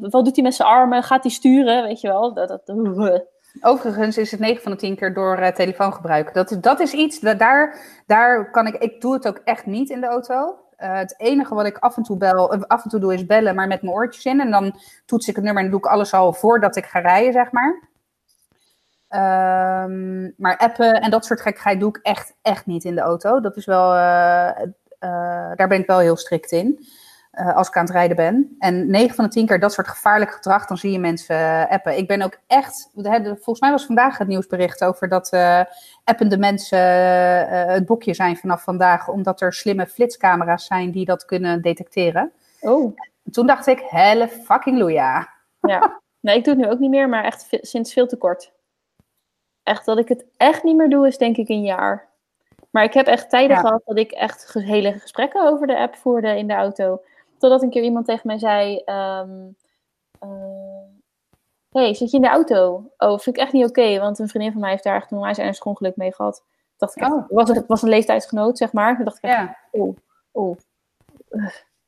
Uh, wat doet hij met zijn armen? Gaat hij sturen? Weet je wel? Dat, dat, uh. *laughs* Overigens is het 9 van de 10 keer door uh, telefoongebruik. Dat, dat is iets, dat, daar, daar kan ik, ik doe het ook echt niet in de auto. het enige wat ik af en toe bel, af en toe doe is bellen, maar met mijn oortjes in. En dan toets ik het nummer en doe ik alles al voordat ik ga rijden, zeg maar. Um, maar appen en dat soort gekkigheid doe ik echt, echt niet in de auto. Dat is wel, uh, uh, daar ben ik wel heel strikt in. Uh, als ik aan het rijden ben. En 9 van de 10 keer dat soort gevaarlijk gedrag, dan zie je mensen appen. Ik ben ook echt, volgens mij was vandaag het nieuwsbericht over dat appende mensen het boekje zijn vanaf vandaag, omdat er slimme flitscamera's zijn die dat kunnen detecteren. Oh. Toen dacht ik, helle fucking loeja. Ja, nee, ik doe het nu ook niet meer, maar echt sinds veel te kort echt dat ik het echt niet meer doe, is denk ik een jaar. Maar ik heb echt tijden gehad dat ik echt hele gesprekken over de app voerde in de auto. Totdat een keer iemand tegen mij zei: um, hey, zit je in de auto? Oh, vind ik echt niet oké, want een vriendin van mij heeft daar echt een onwijs ernstig ongeluk mee gehad. Dacht ik, oh. was, het was een leeftijdsgenoot, zeg maar. Toen dacht ik, ja. oh, oh.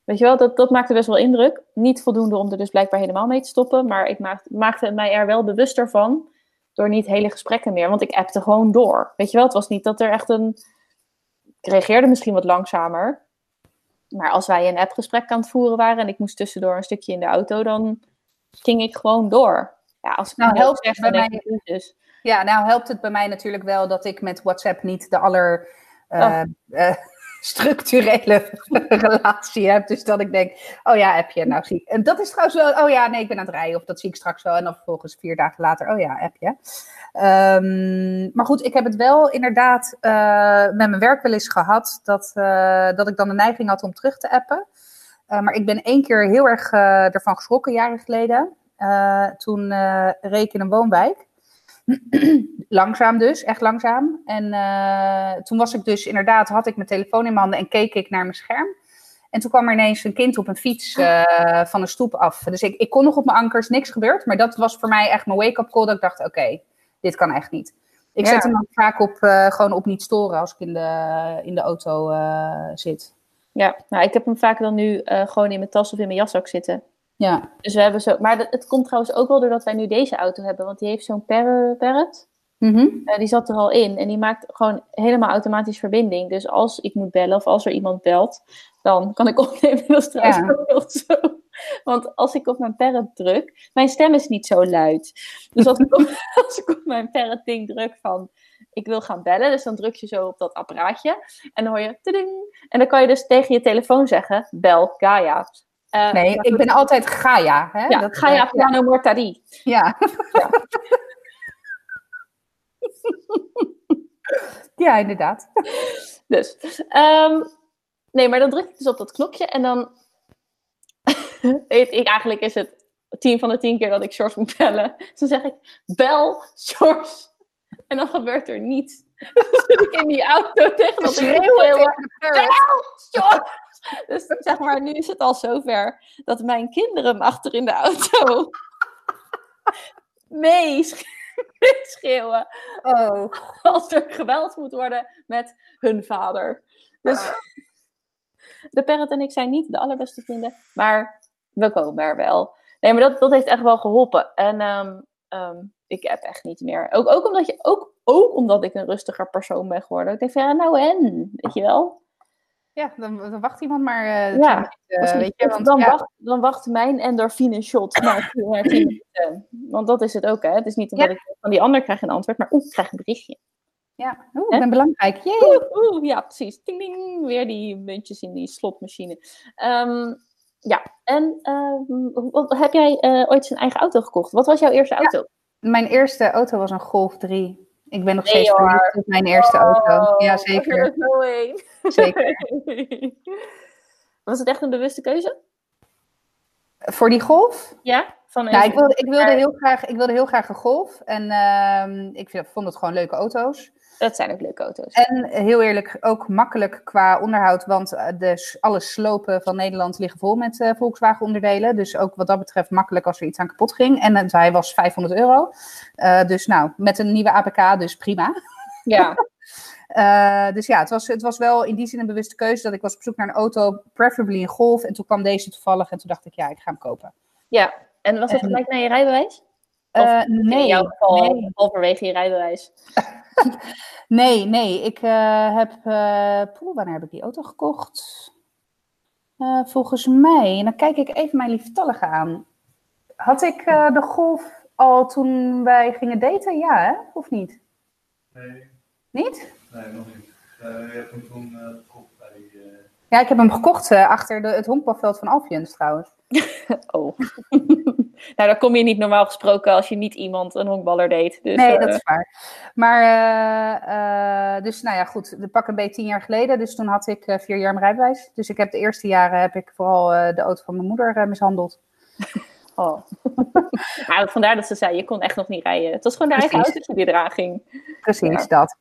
Weet je wel, dat, dat maakte best wel indruk. Niet voldoende om er dus blijkbaar helemaal mee te stoppen. Maar ik maakte, maakte mij er wel bewuster van door niet hele gesprekken meer. Want ik appte gewoon door. Weet je wel, het was niet dat er echt een. Ik reageerde misschien wat langzamer. Maar als wij een appgesprek aan het voeren waren en ik moest tussendoor een stukje in de auto, dan ging ik gewoon door. Ja, als ik nou, helpt het bij mij. Dus. Ja, nou helpt het bij mij natuurlijk wel dat ik met WhatsApp niet de aller eh, eh, structurele *laughs* relatie heb. Dus dat ik denk, oh ja, heb je, nou zie. En dat is trouwens wel, oh ja, nee, ik ben aan het rijden. Of dat zie ik straks wel. En dan vervolgens vier dagen later, oh ja, heb je. Ehm, maar goed, ik heb het wel inderdaad eh, met mijn werk wel eens gehad. Dat, eh, dat ik dan de neiging had om terug te appen. Eh, maar ik ben één keer heel erg ervan geschrokken, jaren geleden. Toen reed ik in een woonwijk. Langzaam dus, echt langzaam. En eh, toen was ik dus inderdaad, had ik mijn telefoon in mijn handen en keek ik naar mijn scherm. En toen kwam er ineens een kind op een fiets eh, van een stoep af. Dus ik, ik kon nog op mijn ankers, niks gebeurd. Maar dat was voor mij echt mijn wake-up call. Dat ik dacht, oké, dit kan echt niet. Ik Ja. zet hem dan vaak op, eh, gewoon op niet storen als ik in de, in de auto zit. Ja, nou, ik heb hem vaak dan nu gewoon in mijn tas of in mijn jaszak zitten. Ja, Dus we hebben zo. Maar dat, het komt trouwens ook wel doordat wij nu deze auto hebben, want die heeft zo'n parrot. Mhm. Eh, die zat er al in en die maakt gewoon helemaal automatisch verbinding. Dus als ik moet bellen of als er iemand belt, dan kan ik *laughs* opnemen. Dat is trouwens Ja. ook wel zo. Want als ik op mijn parrot druk, mijn stem is niet zo luid. Dus als ik op, *laughs* *laughs* als ik op mijn parrot ding druk van ik wil gaan bellen, dus dan druk je zo op dat apparaatje en dan hoor je tiding. En dan kan je dus tegen je telefoon zeggen, bel Gaia. Eh, Nee, ik ben altijd Gaia. Hè? ja, Dat, Gaia eh, Piano Mortari. Ja. *laughs* ja, inderdaad. Dus, ehm, nee, maar dan druk ik dus op dat knopje en dan. *laughs* ik, ik- eigenlijk is het tien van de tien keer dat ik George moet bellen. Dus dan zeg ik: bel George. En dan gebeurt er niets. *laughs* Dan zit ik in die auto tegen dat schreeuwen, Bel George! *laughs* Dus zeg maar, nu is het al zover dat mijn kinderen achter in de auto *laughs* meeschreeuwen *laughs* Oh, als er gebeld moet worden met hun vader. Dus de parrot en ik zijn niet de allerbeste vrienden, maar we komen er wel. Nee, maar dat, dat heeft echt wel geholpen. En ehm, ehm, ik heb echt niet meer. Ook, ook, omdat je, ook, ook omdat ik een rustiger persoon ben geworden. Ik denk van, ja, nou en, weet je wel? Ja, dan, dan wacht iemand maar. eh, Ja, ik- weet je, want, dan, ja, wacht, dan wacht mijn endorfine shot maar *clears throat* minuten. Want dat is het ook, hè? Het is niet omdat ik van die ander krijg een antwoord, maar oeh, ik krijg een berichtje. ja. Oeh, ik ben belangrijk. Oeh, oeh, ja, precies. Ding, ding, weer die muntjes in die slotmachine. Ehm, ja, en ehm, wat- heb jij eh, ooit een eigen auto gekocht? Wat was jouw eerste auto? Mijn eerste auto was een Golf 3. Ik ben nog Nee, steeds verliefd op mijn eerste auto. Ja, Oh, zeker. Er zeker. Was het echt een bewuste keuze? Voor die Golf? Ja? Van Nou, ik wilde, ik, wilde heel graag, ik wilde heel graag een Golf. En ehm, ik vind- vond het gewoon leuke auto's. Dat zijn ook leuke auto's. En heel eerlijk, ook makkelijk qua onderhoud. Want eh, de, alle slopen van Nederland liggen vol met eh, Volkswagen onderdelen. Dus ook wat dat betreft makkelijk als er iets aan kapot ging. En het- hij was 500 euro. Eh, dus nou, met een nieuwe APK, dus prima. Ja, *laughs* Eh, dus ja, het was, het was wel in die zin een bewuste keuze dat ik was op zoek naar een auto, preferably een Golf. En toen kwam deze toevallig en toen dacht ik, ja, ik ga hem kopen. ja. En was dat En- gelijk naar je rijbewijs? Eh, In nee, jouw geval nee, halverwege je rijbewijs. *laughs* nee, nee. Ik eh, heb, eh, poeh, wanneer heb ik die auto gekocht? Eh, volgens mij, en dan kijk ik even mijn lieftallige aan. Had ik de Golf al toen wij gingen daten? Ja, hè? Of niet? Nee, Niet? Nee, nog niet. Eh, je hebt hem toen eh, gekocht bij die... Ja, ik heb hem gekocht eh, achter de, het honkbalveld van Alfiens trouwens. *laughs* Oh. *laughs* nou, dan kom je niet normaal gesproken als je niet iemand een honkballer deed. Dus, nee, dat is waar. Maar, eh, eh, dus nou ja, goed, de pak een beetje tien jaar geleden. Dus toen had ik eh, vier jaar mijn rijbewijs. Dus ik heb de eerste jaren heb ik vooral eh, de auto van mijn moeder eh, mishandeld. *laughs* Oh. maar *laughs* vandaar dat ze zei, je kon echt nog niet rijden. Het was gewoon de eigen autootje die eraan ging. Precies, dat.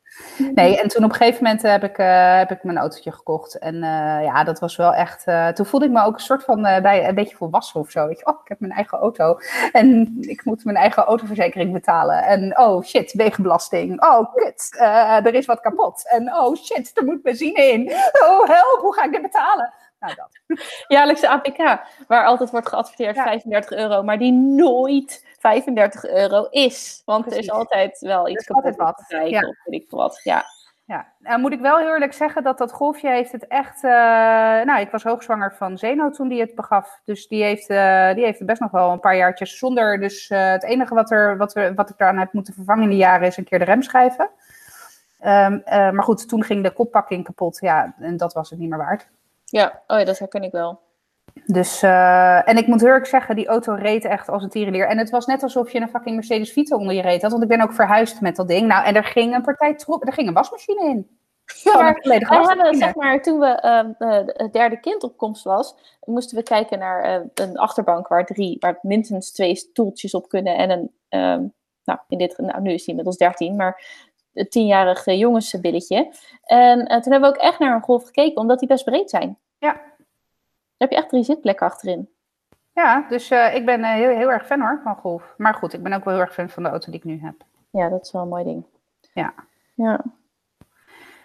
Nee, en toen op een gegeven moment heb ik, eh, heb ik mijn autootje gekocht. En eh, ja, dat was wel echt... eh, toen voelde ik me ook een soort van bij, een beetje volwassen of zo. Weet je, oh, ik heb mijn eigen auto. En ik moet mijn eigen autoverzekering betalen. En oh shit, wegenbelasting. Oh kut, er is wat kapot. En oh shit, er moet benzine in. Oh help, hoe ga ik dit betalen? Nou, dat. *laughs* Jaarlijkse APK, waar altijd wordt geadverteerd Ja. 35 euro, maar die nooit 35 euro is. Want er Precies. is altijd wel Er iets altijd kapot wat, te ja. of weet ik wat. Ja. Ja, nou moet ik wel heel eerlijk zeggen dat dat golfje heeft het echt... eh, nou, ik was hoogzwanger van Zeno toen die het begaf. Dus die heeft, eh, die heeft het best nog wel een paar jaartjes zonder. Dus eh, het enige wat, er, wat, we, wat ik daaraan heb moeten vervangen in die jaren is een keer de remschijven. Ehm, eh, maar goed, toen ging de koppakking kapot. Ja, en dat was het niet meer waard. Ja, oh ja, dat herken ik wel. Dus, eh, en ik moet heel erg zeggen, die auto reed echt als een tierenlier. En het was net alsof je een fucking Mercedes Vito onder je reed had. Want ik ben ook verhuisd met dat ding. Nou, en er ging een partij troep, er ging een wasmachine in. Ja, maar wij hebben, wasmachine. zeg maar, toen we ehm, eh, het derde kind op komst was, moesten we kijken naar eh, een achterbank waar drie, waar minstens twee stoeltjes op kunnen en een, ehm, nou, in dit, nou, nu is hij inmiddels 13, maar een tienjarig jongensbilletje. En toen hebben we ook echt naar een golf gekeken, omdat die best breed zijn. Ja. Daar heb je echt drie zitplekken achterin. Ja, dus eh, ik ben eh, heel, heel erg fan hoor van golf. Maar goed, ik ben ook wel heel erg fan van de auto die ik nu heb. Ja, dat is wel een mooi ding. Ja. Ja.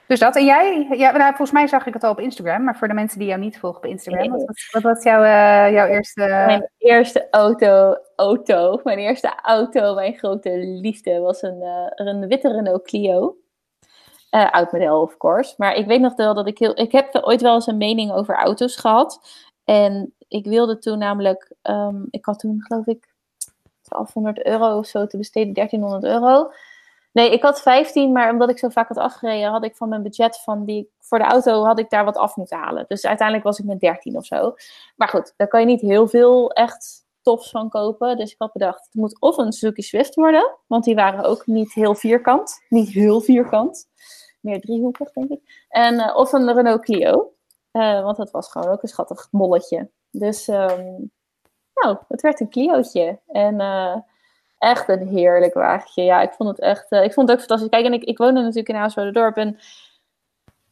Dus dat. En jij? Ja, nou, volgens mij zag ik het al op Instagram. Maar voor de mensen die jou niet volgen op Instagram. Nee. Wat, was- wat was jouw, eh, jouw eerste... Mijn eerste auto, auto, mijn eerste auto, mijn grote liefde, was een, een witte Renault Clio. Eh, oud model, of course. Maar ik weet nog wel dat ik heel... Ik heb ooit wel eens een mening over auto's gehad. En ik wilde toen namelijk... ehm, ik had toen, geloof ik, 1200 euro of zo te besteden, 1300 euro. Nee, ik had 15, maar omdat ik zo vaak had afgereden, had ik van mijn budget van die voor de auto had ik daar wat af moeten halen. Dus uiteindelijk was ik met 13 of zo. Maar goed, daar kan je niet heel veel echt tofs van kopen. Dus ik had bedacht, het moet of een Suzuki Swift worden, want die waren ook niet heel vierkant. Niet heel vierkant. Meer driehoekig, denk ik. En, eh, of een Renault Clio. Eh, want dat was gewoon ook een schattig molletje. Dus, ehm, nou, het werd een Clio'tje. En eh, echt een heerlijk wagentje. Ja, ik vond het echt, ik vond het ook fantastisch. Kijk, en ik, ik woonde natuurlijk in Aaswoude-dorp. En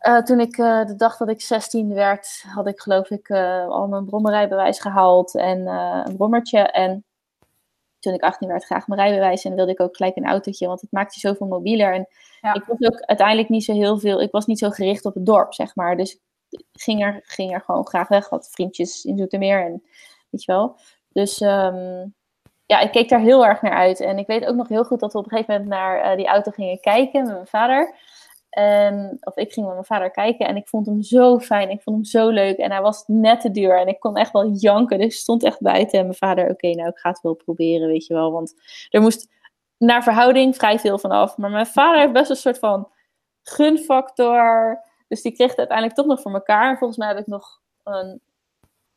eh, toen ik eh, de dag dat ik 16 werd, had ik geloof ik eh, al mijn brommerrijbewijs gehaald en een brommertje. En toen ik 18 werd, graag mijn rijbewijs. En wilde ik ook gelijk een autootje, want het maakt je zoveel mobieler. En Ja. ik was ook uiteindelijk niet zo heel veel, ik was niet zo gericht op het dorp, zeg maar. Dus ik ging er, ging er gewoon graag weg. Had vriendjes in Zoetermeer en weet je wel. Dus ehm, ja, ik keek daar heel erg naar uit. En ik weet ook nog heel goed dat we op een gegeven moment naar die auto gingen kijken met mijn vader. En, of ik ging met mijn vader kijken en ik vond hem zo fijn. Ik vond hem zo leuk. En hij was net te duur. En ik kon echt wel janken. Dus ik stond echt buiten. En mijn vader, oké, nou, ik ga het wel proberen, weet je wel. Want er moest naar verhouding vrij veel van af. Maar mijn vader heeft best een soort van gunfactor. Dus die kreeg het uiteindelijk toch nog voor elkaar. En volgens mij heb ik nog een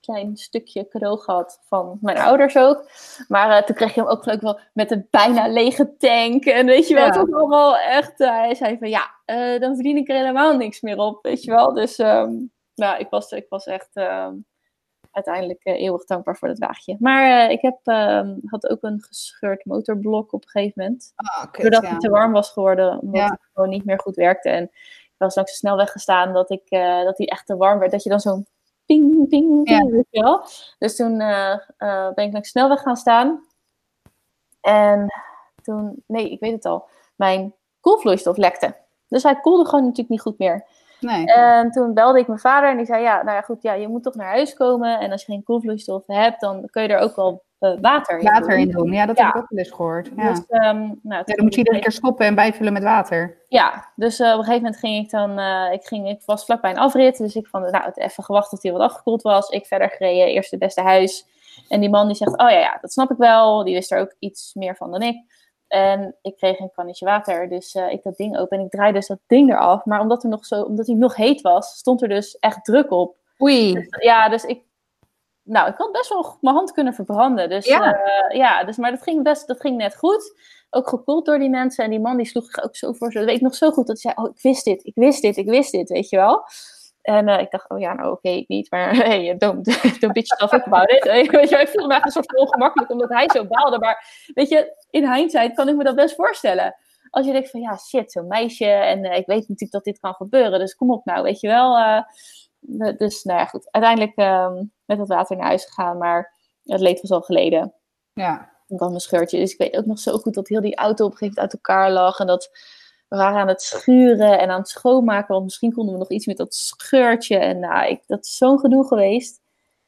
klein stukje cadeau gehad van mijn ouders ook. Maar eh, toen kreeg je hem ook geloof ik wel met een bijna lege tank. En weet je wel, Ja. was allemaal echt... eh, hij zei van ja, eh, dan verdien ik er helemaal niks meer op, weet je wel. Dus ehm, nou, ik was, ik was echt ehm, uiteindelijk eeuwig dankbaar voor dat wagentje. Maar ik heb, ehm, had ook een gescheurd motorblok op een gegeven moment. Kut, Doordat ja. het te warm was geworden, omdat Ja. het gewoon niet meer goed werkte. En ik was langs de snelweg gestaan dat, ik, dat die echt te warm werd. Dat je dan zo'n ping, ping, ping, weet je wel. Dus toen eh, ben ik langs de snelweg gaan staan. En toen, nee, ik weet het al, mijn koelvloeistof lekte. Dus hij koelde gewoon natuurlijk niet goed meer. Nee. En toen belde ik mijn vader en die zei, ja, nou ja, goed, ja, je moet toch naar huis komen. En als je geen koelvloeistof hebt, dan kun je er ook wel water in Water doen. in doen. Ja, dat Ja. heb ik ook wel eens gehoord. Ja. Dus, ehm, nou, Ja, dan moet je iedere keer stoppen en bijvullen met water. ja, dus eh, op een gegeven moment ging ik dan, eh, ik, ging, ik was vlakbij een afrit, dus ik van, nou, het even gewacht tot hij wat afgekoeld was. Ik verder gereden, eerst het beste huis. En die man die zegt, oh ja, ja, dat snap ik wel. Die wist er ook iets meer van dan ik. En ik kreeg een kannetje water, dus eh, ik dat ding open en ik draaide dus dat ding eraf. Maar omdat, er nog zo, omdat hij nog heet was, stond er dus echt druk op. Oei. Ja, dus ik, nou, ik had best wel mijn hand kunnen verbranden. Dus Ja. ja, ja dus, maar dat ging, best, dat ging net goed. Ook gekoeld door die mensen. En die man die sloeg zich ook zo voor. Dat weet ik nog zo goed. Dat hij zei, oh, ik wist dit, ik wist dit, ik wist dit, weet je wel. En eh, ik dacht, oh ja, nou oké, ik niet. Maar *laughs* hey, don't, *laughs* don't bitch yourself up about it. *laughs* Weet je, ik voelde me echt een soort van ongemakkelijk, omdat hij zo baalde. Maar weet je, in hindsight kan ik me dat best voorstellen. Als je denkt van, ja, shit, zo'n meisje. En eh, ik weet natuurlijk dat dit kan gebeuren. Dus kom op nou, weet je wel. eh, de- dus nou ja, goed. Uiteindelijk ehm, met dat water naar huis gegaan. Maar het leed was al geleden. Ja. En dan mijn scheurtje. Dus ik weet ook nog zo goed dat heel die auto op een gegeven moment uit elkaar lag. En dat we waren aan het schuren en aan het schoonmaken. Want misschien konden we nog iets met dat scheurtje. En nou, ik, dat is zo'n gedoe geweest.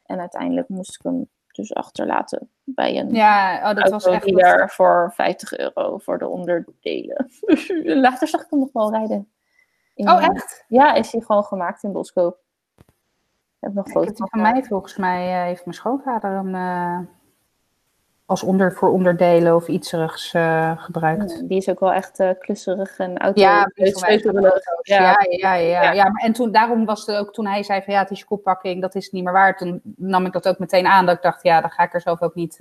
En uiteindelijk moest ik hem dus achterlaten bij een Ja, oh, dat was echt... autodealer voor 50 euro voor de onderdelen. *laughs* Later zag ik hem nog wel rijden. In- Oh, echt? Ja, is hij gewoon gemaakt in Boskoop. Heb nog foto's die van van mij, volgens mij, eh, heeft mijn schoonvader hem eh, als onder, voor onderdelen of iets erigs eh, gebruikt. Die is ook wel echt klusserig en auto. Ja. Ja, Ja. ja, ja. maar en toen, daarom was het ook toen hij zei van ja, het is je koppakking, dat is niet meer waard. Toen nam ik dat ook meteen aan, dat ik dacht, ja, dan ga ik er zelf ook niet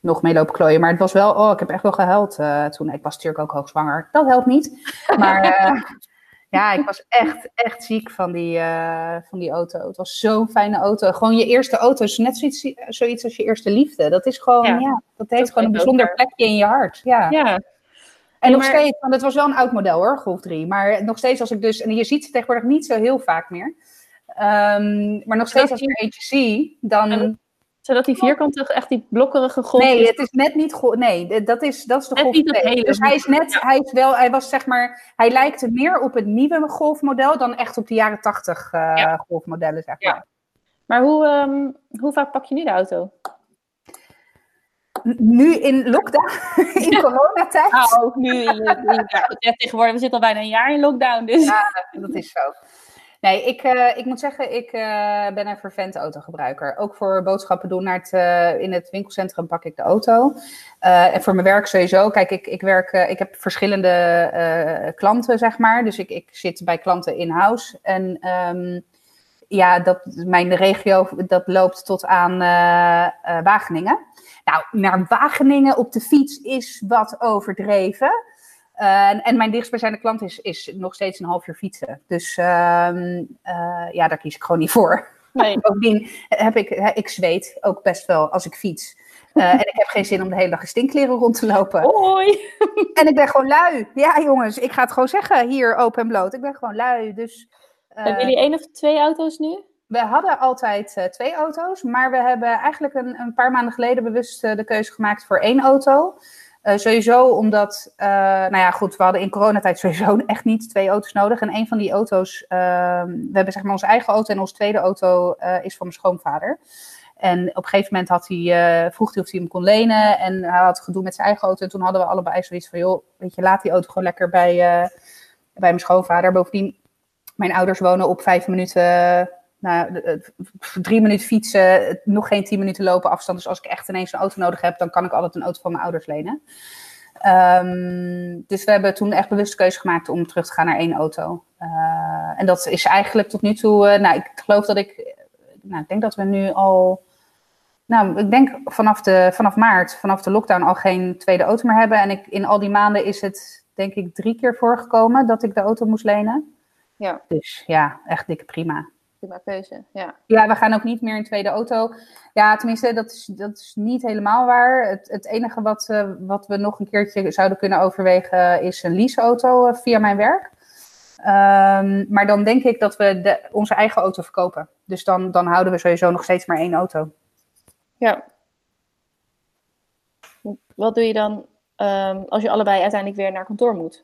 nog mee lopen klooien. Maar het was wel, oh, ik heb echt wel gehuild eh, toen. Ik was natuurlijk ook hoogzwanger. Dat helpt niet. Maar eh, *laughs* ja, ik was echt, echt ziek van die, eh, van die auto. Het was zo'n fijne auto. Gewoon je eerste auto is net zoiets, zoiets als je eerste liefde. Dat is gewoon, Ja. ja, dat heeft gewoon een bijzonder plekje in je hart. Ja. Ja, En nog maar- steeds, want het was wel een oud model hoor, Golf 3. Maar nog steeds als ik dus, en je ziet ze tegenwoordig niet zo heel vaak meer. Ehm, maar nog steeds als ik er eentje zie, dan... Zodat die vierkante, echt die blokkerige golf Nee, is. het is net niet Golf. Nee, dat is, dat is de Golf niet dat 2. hele Dus hij is net, ja. hij is wel, hij was zeg maar, hij lijkt meer op het nieuwe golfmodel dan echt op de jaren 80 eh, Ja. golfmodellen, zeg Ja. maar. Maar hoe, ehm, hoe vaak pak je nu de auto? Nu in lockdown, *laughs* in coronatijd. Nou, nu, in ja, tegenwoordig, we zitten al bijna een jaar in lockdown, dus... Ja, dat is zo. Nee, ik, eh, ik moet zeggen, ik eh, ben een vervent autogebruiker. Ook voor boodschappen doen naar het, eh, in het winkelcentrum pak ik de auto. En voor mijn werk sowieso. Kijk, ik, ik, werk, ik heb verschillende klanten, zeg maar. Dus ik, ik zit bij klanten in-house. En ehm, ja, dat, mijn regio, dat loopt tot aan Wageningen. Nou, naar Wageningen op de fiets is wat overdreven. En- en mijn dichtstbijzijnde klant is, is nog steeds een half uur fietsen. Dus ehm, eh, ja, daar kies ik gewoon niet voor. Nee. *laughs* Bovendien heb ik, ik zweet ook best wel als ik fiets. Eh, en ik heb geen zin om de hele dag in stinkkleren rond te lopen. Hoi! *laughs* En ik ben gewoon lui. Ja, jongens, ik ga het gewoon zeggen hier open en bloot. Ik ben gewoon lui. Dus eh, Hebben jullie één of twee auto's nu? we hadden altijd twee auto's, maar we hebben eigenlijk een, een paar maanden geleden bewust de keuze gemaakt voor één auto. Eh, sowieso omdat, eh, nou ja, goed, we hadden in coronatijd *laughs* sowieso echt niet twee auto's nodig. En een van die auto's, ehm, we hebben zeg maar onze eigen auto en onze tweede auto eh, is van mijn schoonvader. En op een gegeven moment had hij, vroeg hij of hij hem kon lenen. En hij had gedoe met zijn eigen auto. En toen hadden we allebei zoiets van, joh, weet je, laat die auto gewoon lekker bij, bij mijn schoonvader. Bovendien, mijn ouders wonen op vijf minuten, nou, de- eh, drie minuten fietsen, nog geen tien minuten lopen afstand. Dus als ik echt ineens een auto nodig heb, dan kan ik altijd een auto van mijn ouders lenen. Ehm, dus we hebben toen echt bewust de keuze gemaakt om terug te gaan naar één auto. Eh, en dat is eigenlijk tot nu toe, eh, nou, ik geloof dat ik, nou, ik denk dat we nu al, nou, ik denk vanaf, de, vanaf maart, vanaf de lockdown al geen tweede auto meer hebben. En ik, in al die maanden is het, denk ik, drie keer voorgekomen dat ik de auto moest lenen. Ja. Dus ja, echt dikke prima. Prima keuze, ja. Ja, we gaan ook niet meer een tweede auto. Ja, tenminste, dat is, dat is niet helemaal waar. Het, het enige wat, eh, wat we nog een keertje zouden kunnen overwegen is een leaseauto eh, via mijn werk. Ehm, maar dan denk ik dat we de, onze eigen auto verkopen. Dus dan, dan houden we sowieso nog steeds maar één auto. Ja. Wat doe je dan ehm, als je allebei uiteindelijk weer naar kantoor moet?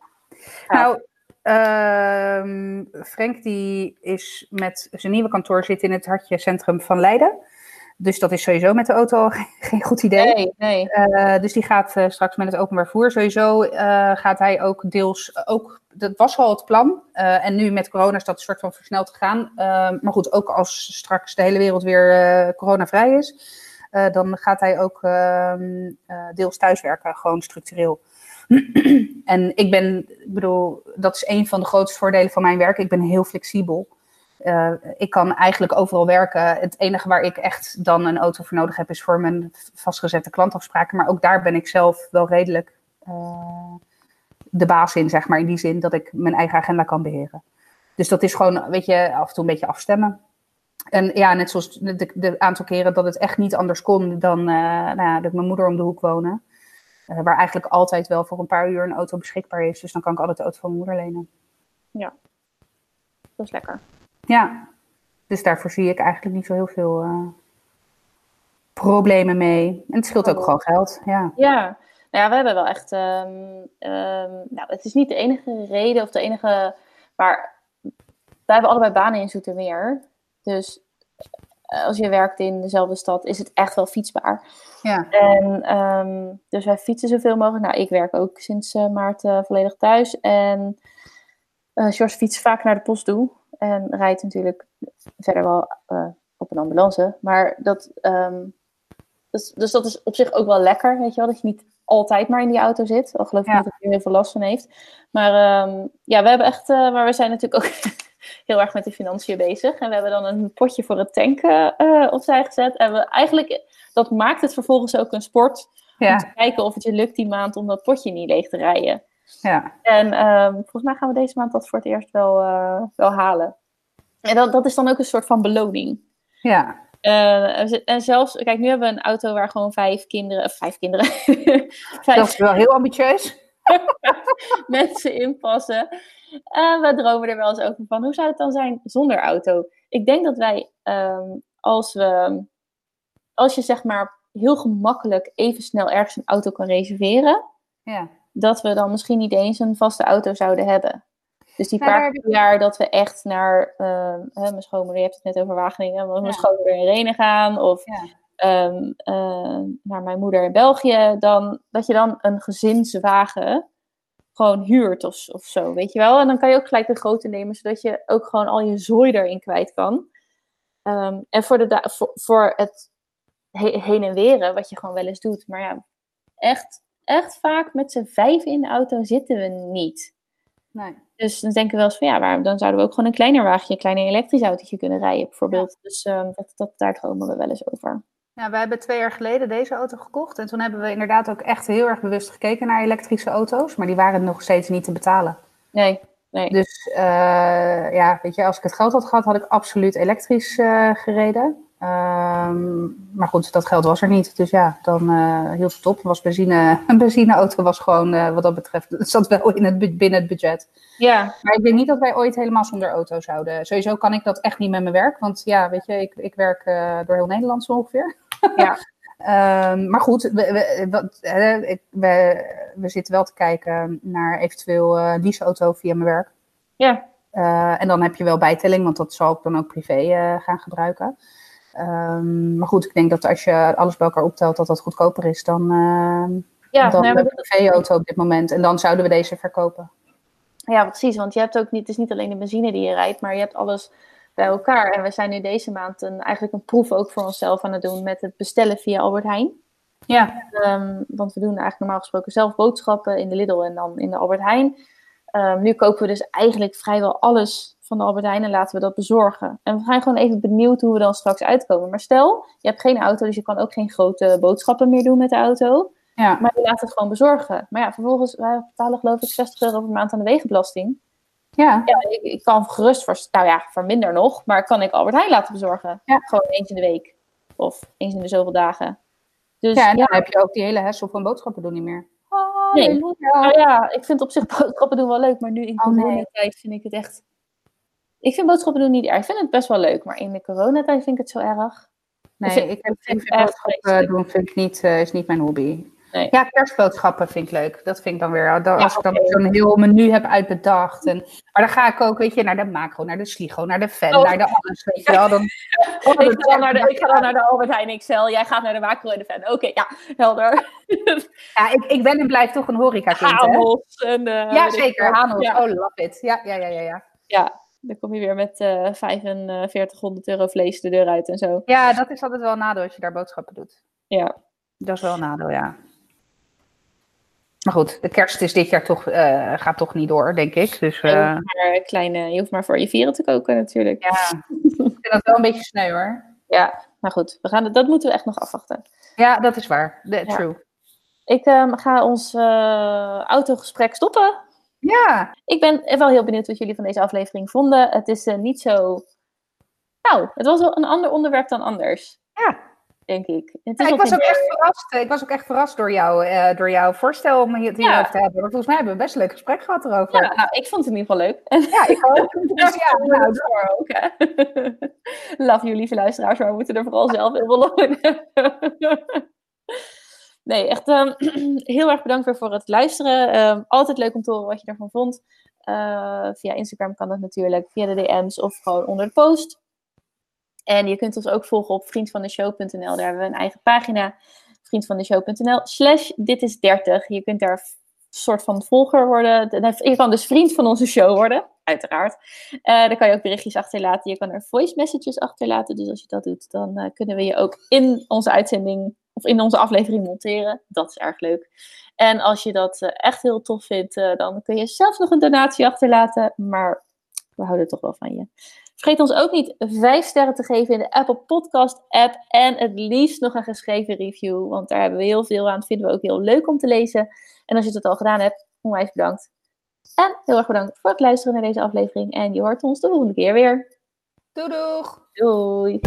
Nou, ehm, Frank die is met zijn nieuwe kantoor zit in het hartje centrum van Leiden. Dus dat is sowieso met de auto *laughs* geen goed idee. Nee, nee. Eh, dus die gaat eh, straks met het openbaar vervoer. Sowieso eh, gaat hij ook deels, ook, dat was al het plan. En nu met corona is dat een soort van versneld gegaan. Eh, maar goed, ook als straks de hele wereld weer coronavrij is, dan gaat hij ook ehm, eh, deels thuiswerken, gewoon structureel. *clears throat* en ik ben, ik bedoel, dat is een van de grootste voordelen van mijn werk. Ik ben heel flexibel. Eh, ik kan eigenlijk overal werken. Het enige waar ik echt dan een auto voor nodig heb, is voor mijn vastgezette klantafspraken. Maar ook daar ben ik zelf wel redelijk eh, de baas in, zeg maar. In die zin dat ik mijn eigen agenda kan beheren. Dus dat is gewoon, weet je, af en toe een beetje afstemmen. En ja, net zoals de, aantal keren dat het echt niet anders kon dan eh, nou ja, dat mijn moeder om de hoek wonen. Eh, waar eigenlijk altijd wel voor een paar uur een auto beschikbaar is. Dus dan kan ik altijd de auto van mijn moeder lenen. Dat is lekker. Ja, dus daarvoor zie ik eigenlijk niet zo heel veel eh, problemen mee. En het scheelt ook Oh. gewoon geld. Ja. Ja, nou ja, we hebben wel echt. ehm, ehm, nou, het is niet de enige reden of de enige. Maar wij hebben allebei banen in Zoetermeer. Dus als je werkt in dezelfde stad, is het echt wel fietsbaar. Ja. En ehm, dus wij fietsen zoveel mogelijk. Nou, ik werk ook sinds eh, maart eh, volledig thuis. En eh George fietst vaak naar de post toe. En rijdt natuurlijk verder wel eh, op een ambulance. Maar dat, ehm, Dus, dus dat is op zich ook wel lekker, weet je wel, dat je niet altijd maar in die auto zit. Al geloof ik Ja. niet dat er heel veel last van heeft. Maar ehm, ja, we hebben echt, eh, maar we zijn natuurlijk ook heel erg met de financiën bezig. En we hebben dan een potje voor het tanken eh, opzij gezet. En we eigenlijk, dat maakt het vervolgens ook een sport om te kijken of het je lukt die maand om dat potje niet leeg te rijden. ja. En ehm, volgens mij gaan we deze maand dat voor het eerst wel, eh, wel halen. En dat, dat is dan ook een soort van beloning. ja. Eh, en zelfs, kijk, nu hebben we een auto waar gewoon vijf kinderen, of vijf kinderen, *laughs* Dat is wel heel ambitieus. *laughs* *laughs* mensen inpassen. En we dromen er wel eens over van, hoe zou het dan zijn zonder auto? Ik denk dat wij, ehm, als we, als je zeg maar heel gemakkelijk even snel ergens een auto kan reserveren, Ja. dat we dan misschien niet eens een vaste auto zouden hebben. Dus die Ja, daar paar keer per jaar dat we echt naar, hè, mijn schoonmoeder, je hebt het net over Wageningen, maar mijn Ja. schoonmoeder in Renen gaan, of ehm, eh, naar mijn moeder in België, dan, dat je dan een gezinswagen gewoon huurt of, of zo, weet je wel. En dan kan je ook gelijk de grote nemen, zodat je ook gewoon al je zooi erin kwijt kan. Ehm, en voor, de voor, voor het he- heen en weren, wat je gewoon wel eens doet. Maar ja, echt, echt vaak met z'n vijf in de auto zitten we niet. Nee. Dus dan denken we wel eens van ja, waarom, dan zouden we ook gewoon een kleiner wagentje, een kleiner elektrisch autootje kunnen rijden bijvoorbeeld. Dus ehm, dat, dat, daar dromen we wel eens over. Ja, we hebben twee jaar geleden deze auto gekocht. En toen hebben we inderdaad ook echt heel erg bewust gekeken naar elektrische auto's. Maar die waren nog steeds niet te betalen. Nee, nee. Dus eh, ja, weet je, als ik het geld had gehad, had ik absoluut elektrisch eh, gereden. Ehm, maar goed, dat geld was er niet. Dus ja, dan eh hield het op. Was benzine, *laughs* een benzineauto was gewoon, wat dat betreft, *laughs* zat wel in het, binnen het budget. Ja, Maar ik denk niet dat wij ooit helemaal zonder auto zouden. Sowieso kan ik dat echt niet met mijn werk. Want ja, weet je, ik, ik werk door heel Nederland zo ongeveer. *laughs* Ja. Ehm, maar goed, we, we, we, we zitten wel te kijken naar eventueel eh leaseauto via mijn werk. ja, Eh, en dan heb je wel bijtelling, want dat zal ik dan ook privé eh, gaan gebruiken. Ehm, maar goed, ik denk dat als je alles bij elkaar optelt, dat dat goedkoper is dan, eh, ja, dan nou, een privéauto op dit moment. En dan zouden we deze verkopen. ja, precies. Want je hebt ook niet, het is niet alleen de benzine die je rijdt, maar je hebt alles bij elkaar. En we zijn nu deze maand een, eigenlijk een proef ook voor onszelf aan het doen met het bestellen via Albert Heijn. Ja, Ehm, want we doen eigenlijk normaal gesproken zelf boodschappen in de Lidl en dan in de Albert Heijn. Ehm, nu kopen we dus eigenlijk vrijwel alles van de Albert Heijn en laten we dat bezorgen. En we zijn gewoon even benieuwd hoe we dan straks uitkomen. Maar stel, je hebt geen auto, dus je kan ook geen grote boodschappen meer doen met de auto. ja. Maar je laat het gewoon bezorgen. Maar ja, vervolgens, wij betalen geloof ik 60 euro per maand aan de wegenbelasting. Ja. Ja, ik, ik kan gerust voor, nou ja, voor minder nog, maar kan ik Albert Heijn laten bezorgen. Ja. Gewoon eens in de week. Of eens in de zoveel dagen. Dus Ja, en ja, dan heb je ook die hele hassle van boodschappen doen niet meer. Nee. Halleluja. Nou ja, ik vind op zich boodschappen doen wel leuk, maar nu in Oh, nee. coronatijd vind ik het echt... Ik vind boodschappen doen niet erg. Ik vind het best wel leuk, maar in de coronatijd vind ik het zo erg. Nee, ik, heb, ik vind boodschappen doen vind ik niet, eh, is niet mijn hobby. Nee. Ja, kerstboodschappen vind ik leuk. Dat vind ik dan weer. Dan, Ja, als ik dan zo'n heel menu heb uitbedacht. En, maar dan ga ik ook, weet je, naar de macro, naar de sligo, naar de fan, Oh. naar de alles, weet je wel. Dan, *laughs* ik, ga dan naar de, ik ga dan naar de Albert Heijn XL, jij gaat naar de Macro en de Fan. Oké, ja, helder. *laughs* ja, ik, ik ben en blijf toch een horeca-kind, hè? Hamels en... eh, Ja, zeker. Ja. Oh, love it. Ja, ja, ja, ja, ja. Ja, dan kom je weer met eh 4500 euro vlees de deur uit en zo. Ja, dat is altijd wel een nadeel als je daar boodschappen doet. Ja, Dat is wel een nadeel, ja. Maar goed, de kerst is dit jaar toch, eh, gaat toch niet door, denk ik. Dus je, eh, hoeft maar kleine, je hoeft maar voor je vieren te koken natuurlijk. ja, ik vind dat wel een beetje sneu hoor. Ja, maar goed, we gaan, het- dat moeten we echt nog afwachten. Ja, dat is waar. Ja. True. Ik ehm, ga ons eh, autogesprek stoppen. Ja, Ik ben wel heel benieuwd wat jullie van deze aflevering vonden. Het is eh, niet zo... Nou, het was wel een ander onderwerp dan anders, ja. Denk ik. Het Ja, is ik, was ook echt verrast, ik was ook echt verrast door, jou, eh, door jouw voorstel om hier- het Ja. hierover te hebben. Want volgens mij hebben we best een leuk gesprek gehad erover. Ja, nou, ik vond het in ieder geval leuk. Ja, ik ook. *laughs* Dus ja, nou, voor ook, hè. *laughs* Love you, lieve luisteraars, maar we moeten er vooral zelf heel veel in hebben. *laughs* Nee, echt ehm, *clears throat* heel erg bedankt weer voor het luisteren. Ehm, altijd leuk om te horen wat je ervan vond. Eh, via Instagram kan dat natuurlijk, via de DM's of gewoon onder de post. En je kunt ons ook volgen op vriendvandeshow.nl. Daar hebben we een eigen pagina. Vriendvandeshow.nl slash dit is 30. Je kunt daar soort van volger worden. Je kan dus vriend van onze show worden, uiteraard. Eh dan kan je ook berichtjes achterlaten. Je kan er voice messages achterlaten. Dus als je dat doet, dan eh, kunnen we je ook in onze uitzending of in onze aflevering monteren. Dat is erg leuk. En als je dat eh, echt heel tof vindt, dan kun je zelf nog een donatie achterlaten. Maar we houden toch wel van je. Vergeet ons ook niet vijf sterren te geven in de Apple Podcast app. En het liefst nog een geschreven review. Want daar hebben we heel veel aan. Dat vinden we ook heel leuk om te lezen. En als je het al gedaan hebt, onwijs bedankt. En heel erg bedankt voor het luisteren naar deze aflevering. En je hoort ons de volgende keer weer. Doei doeg! Doei!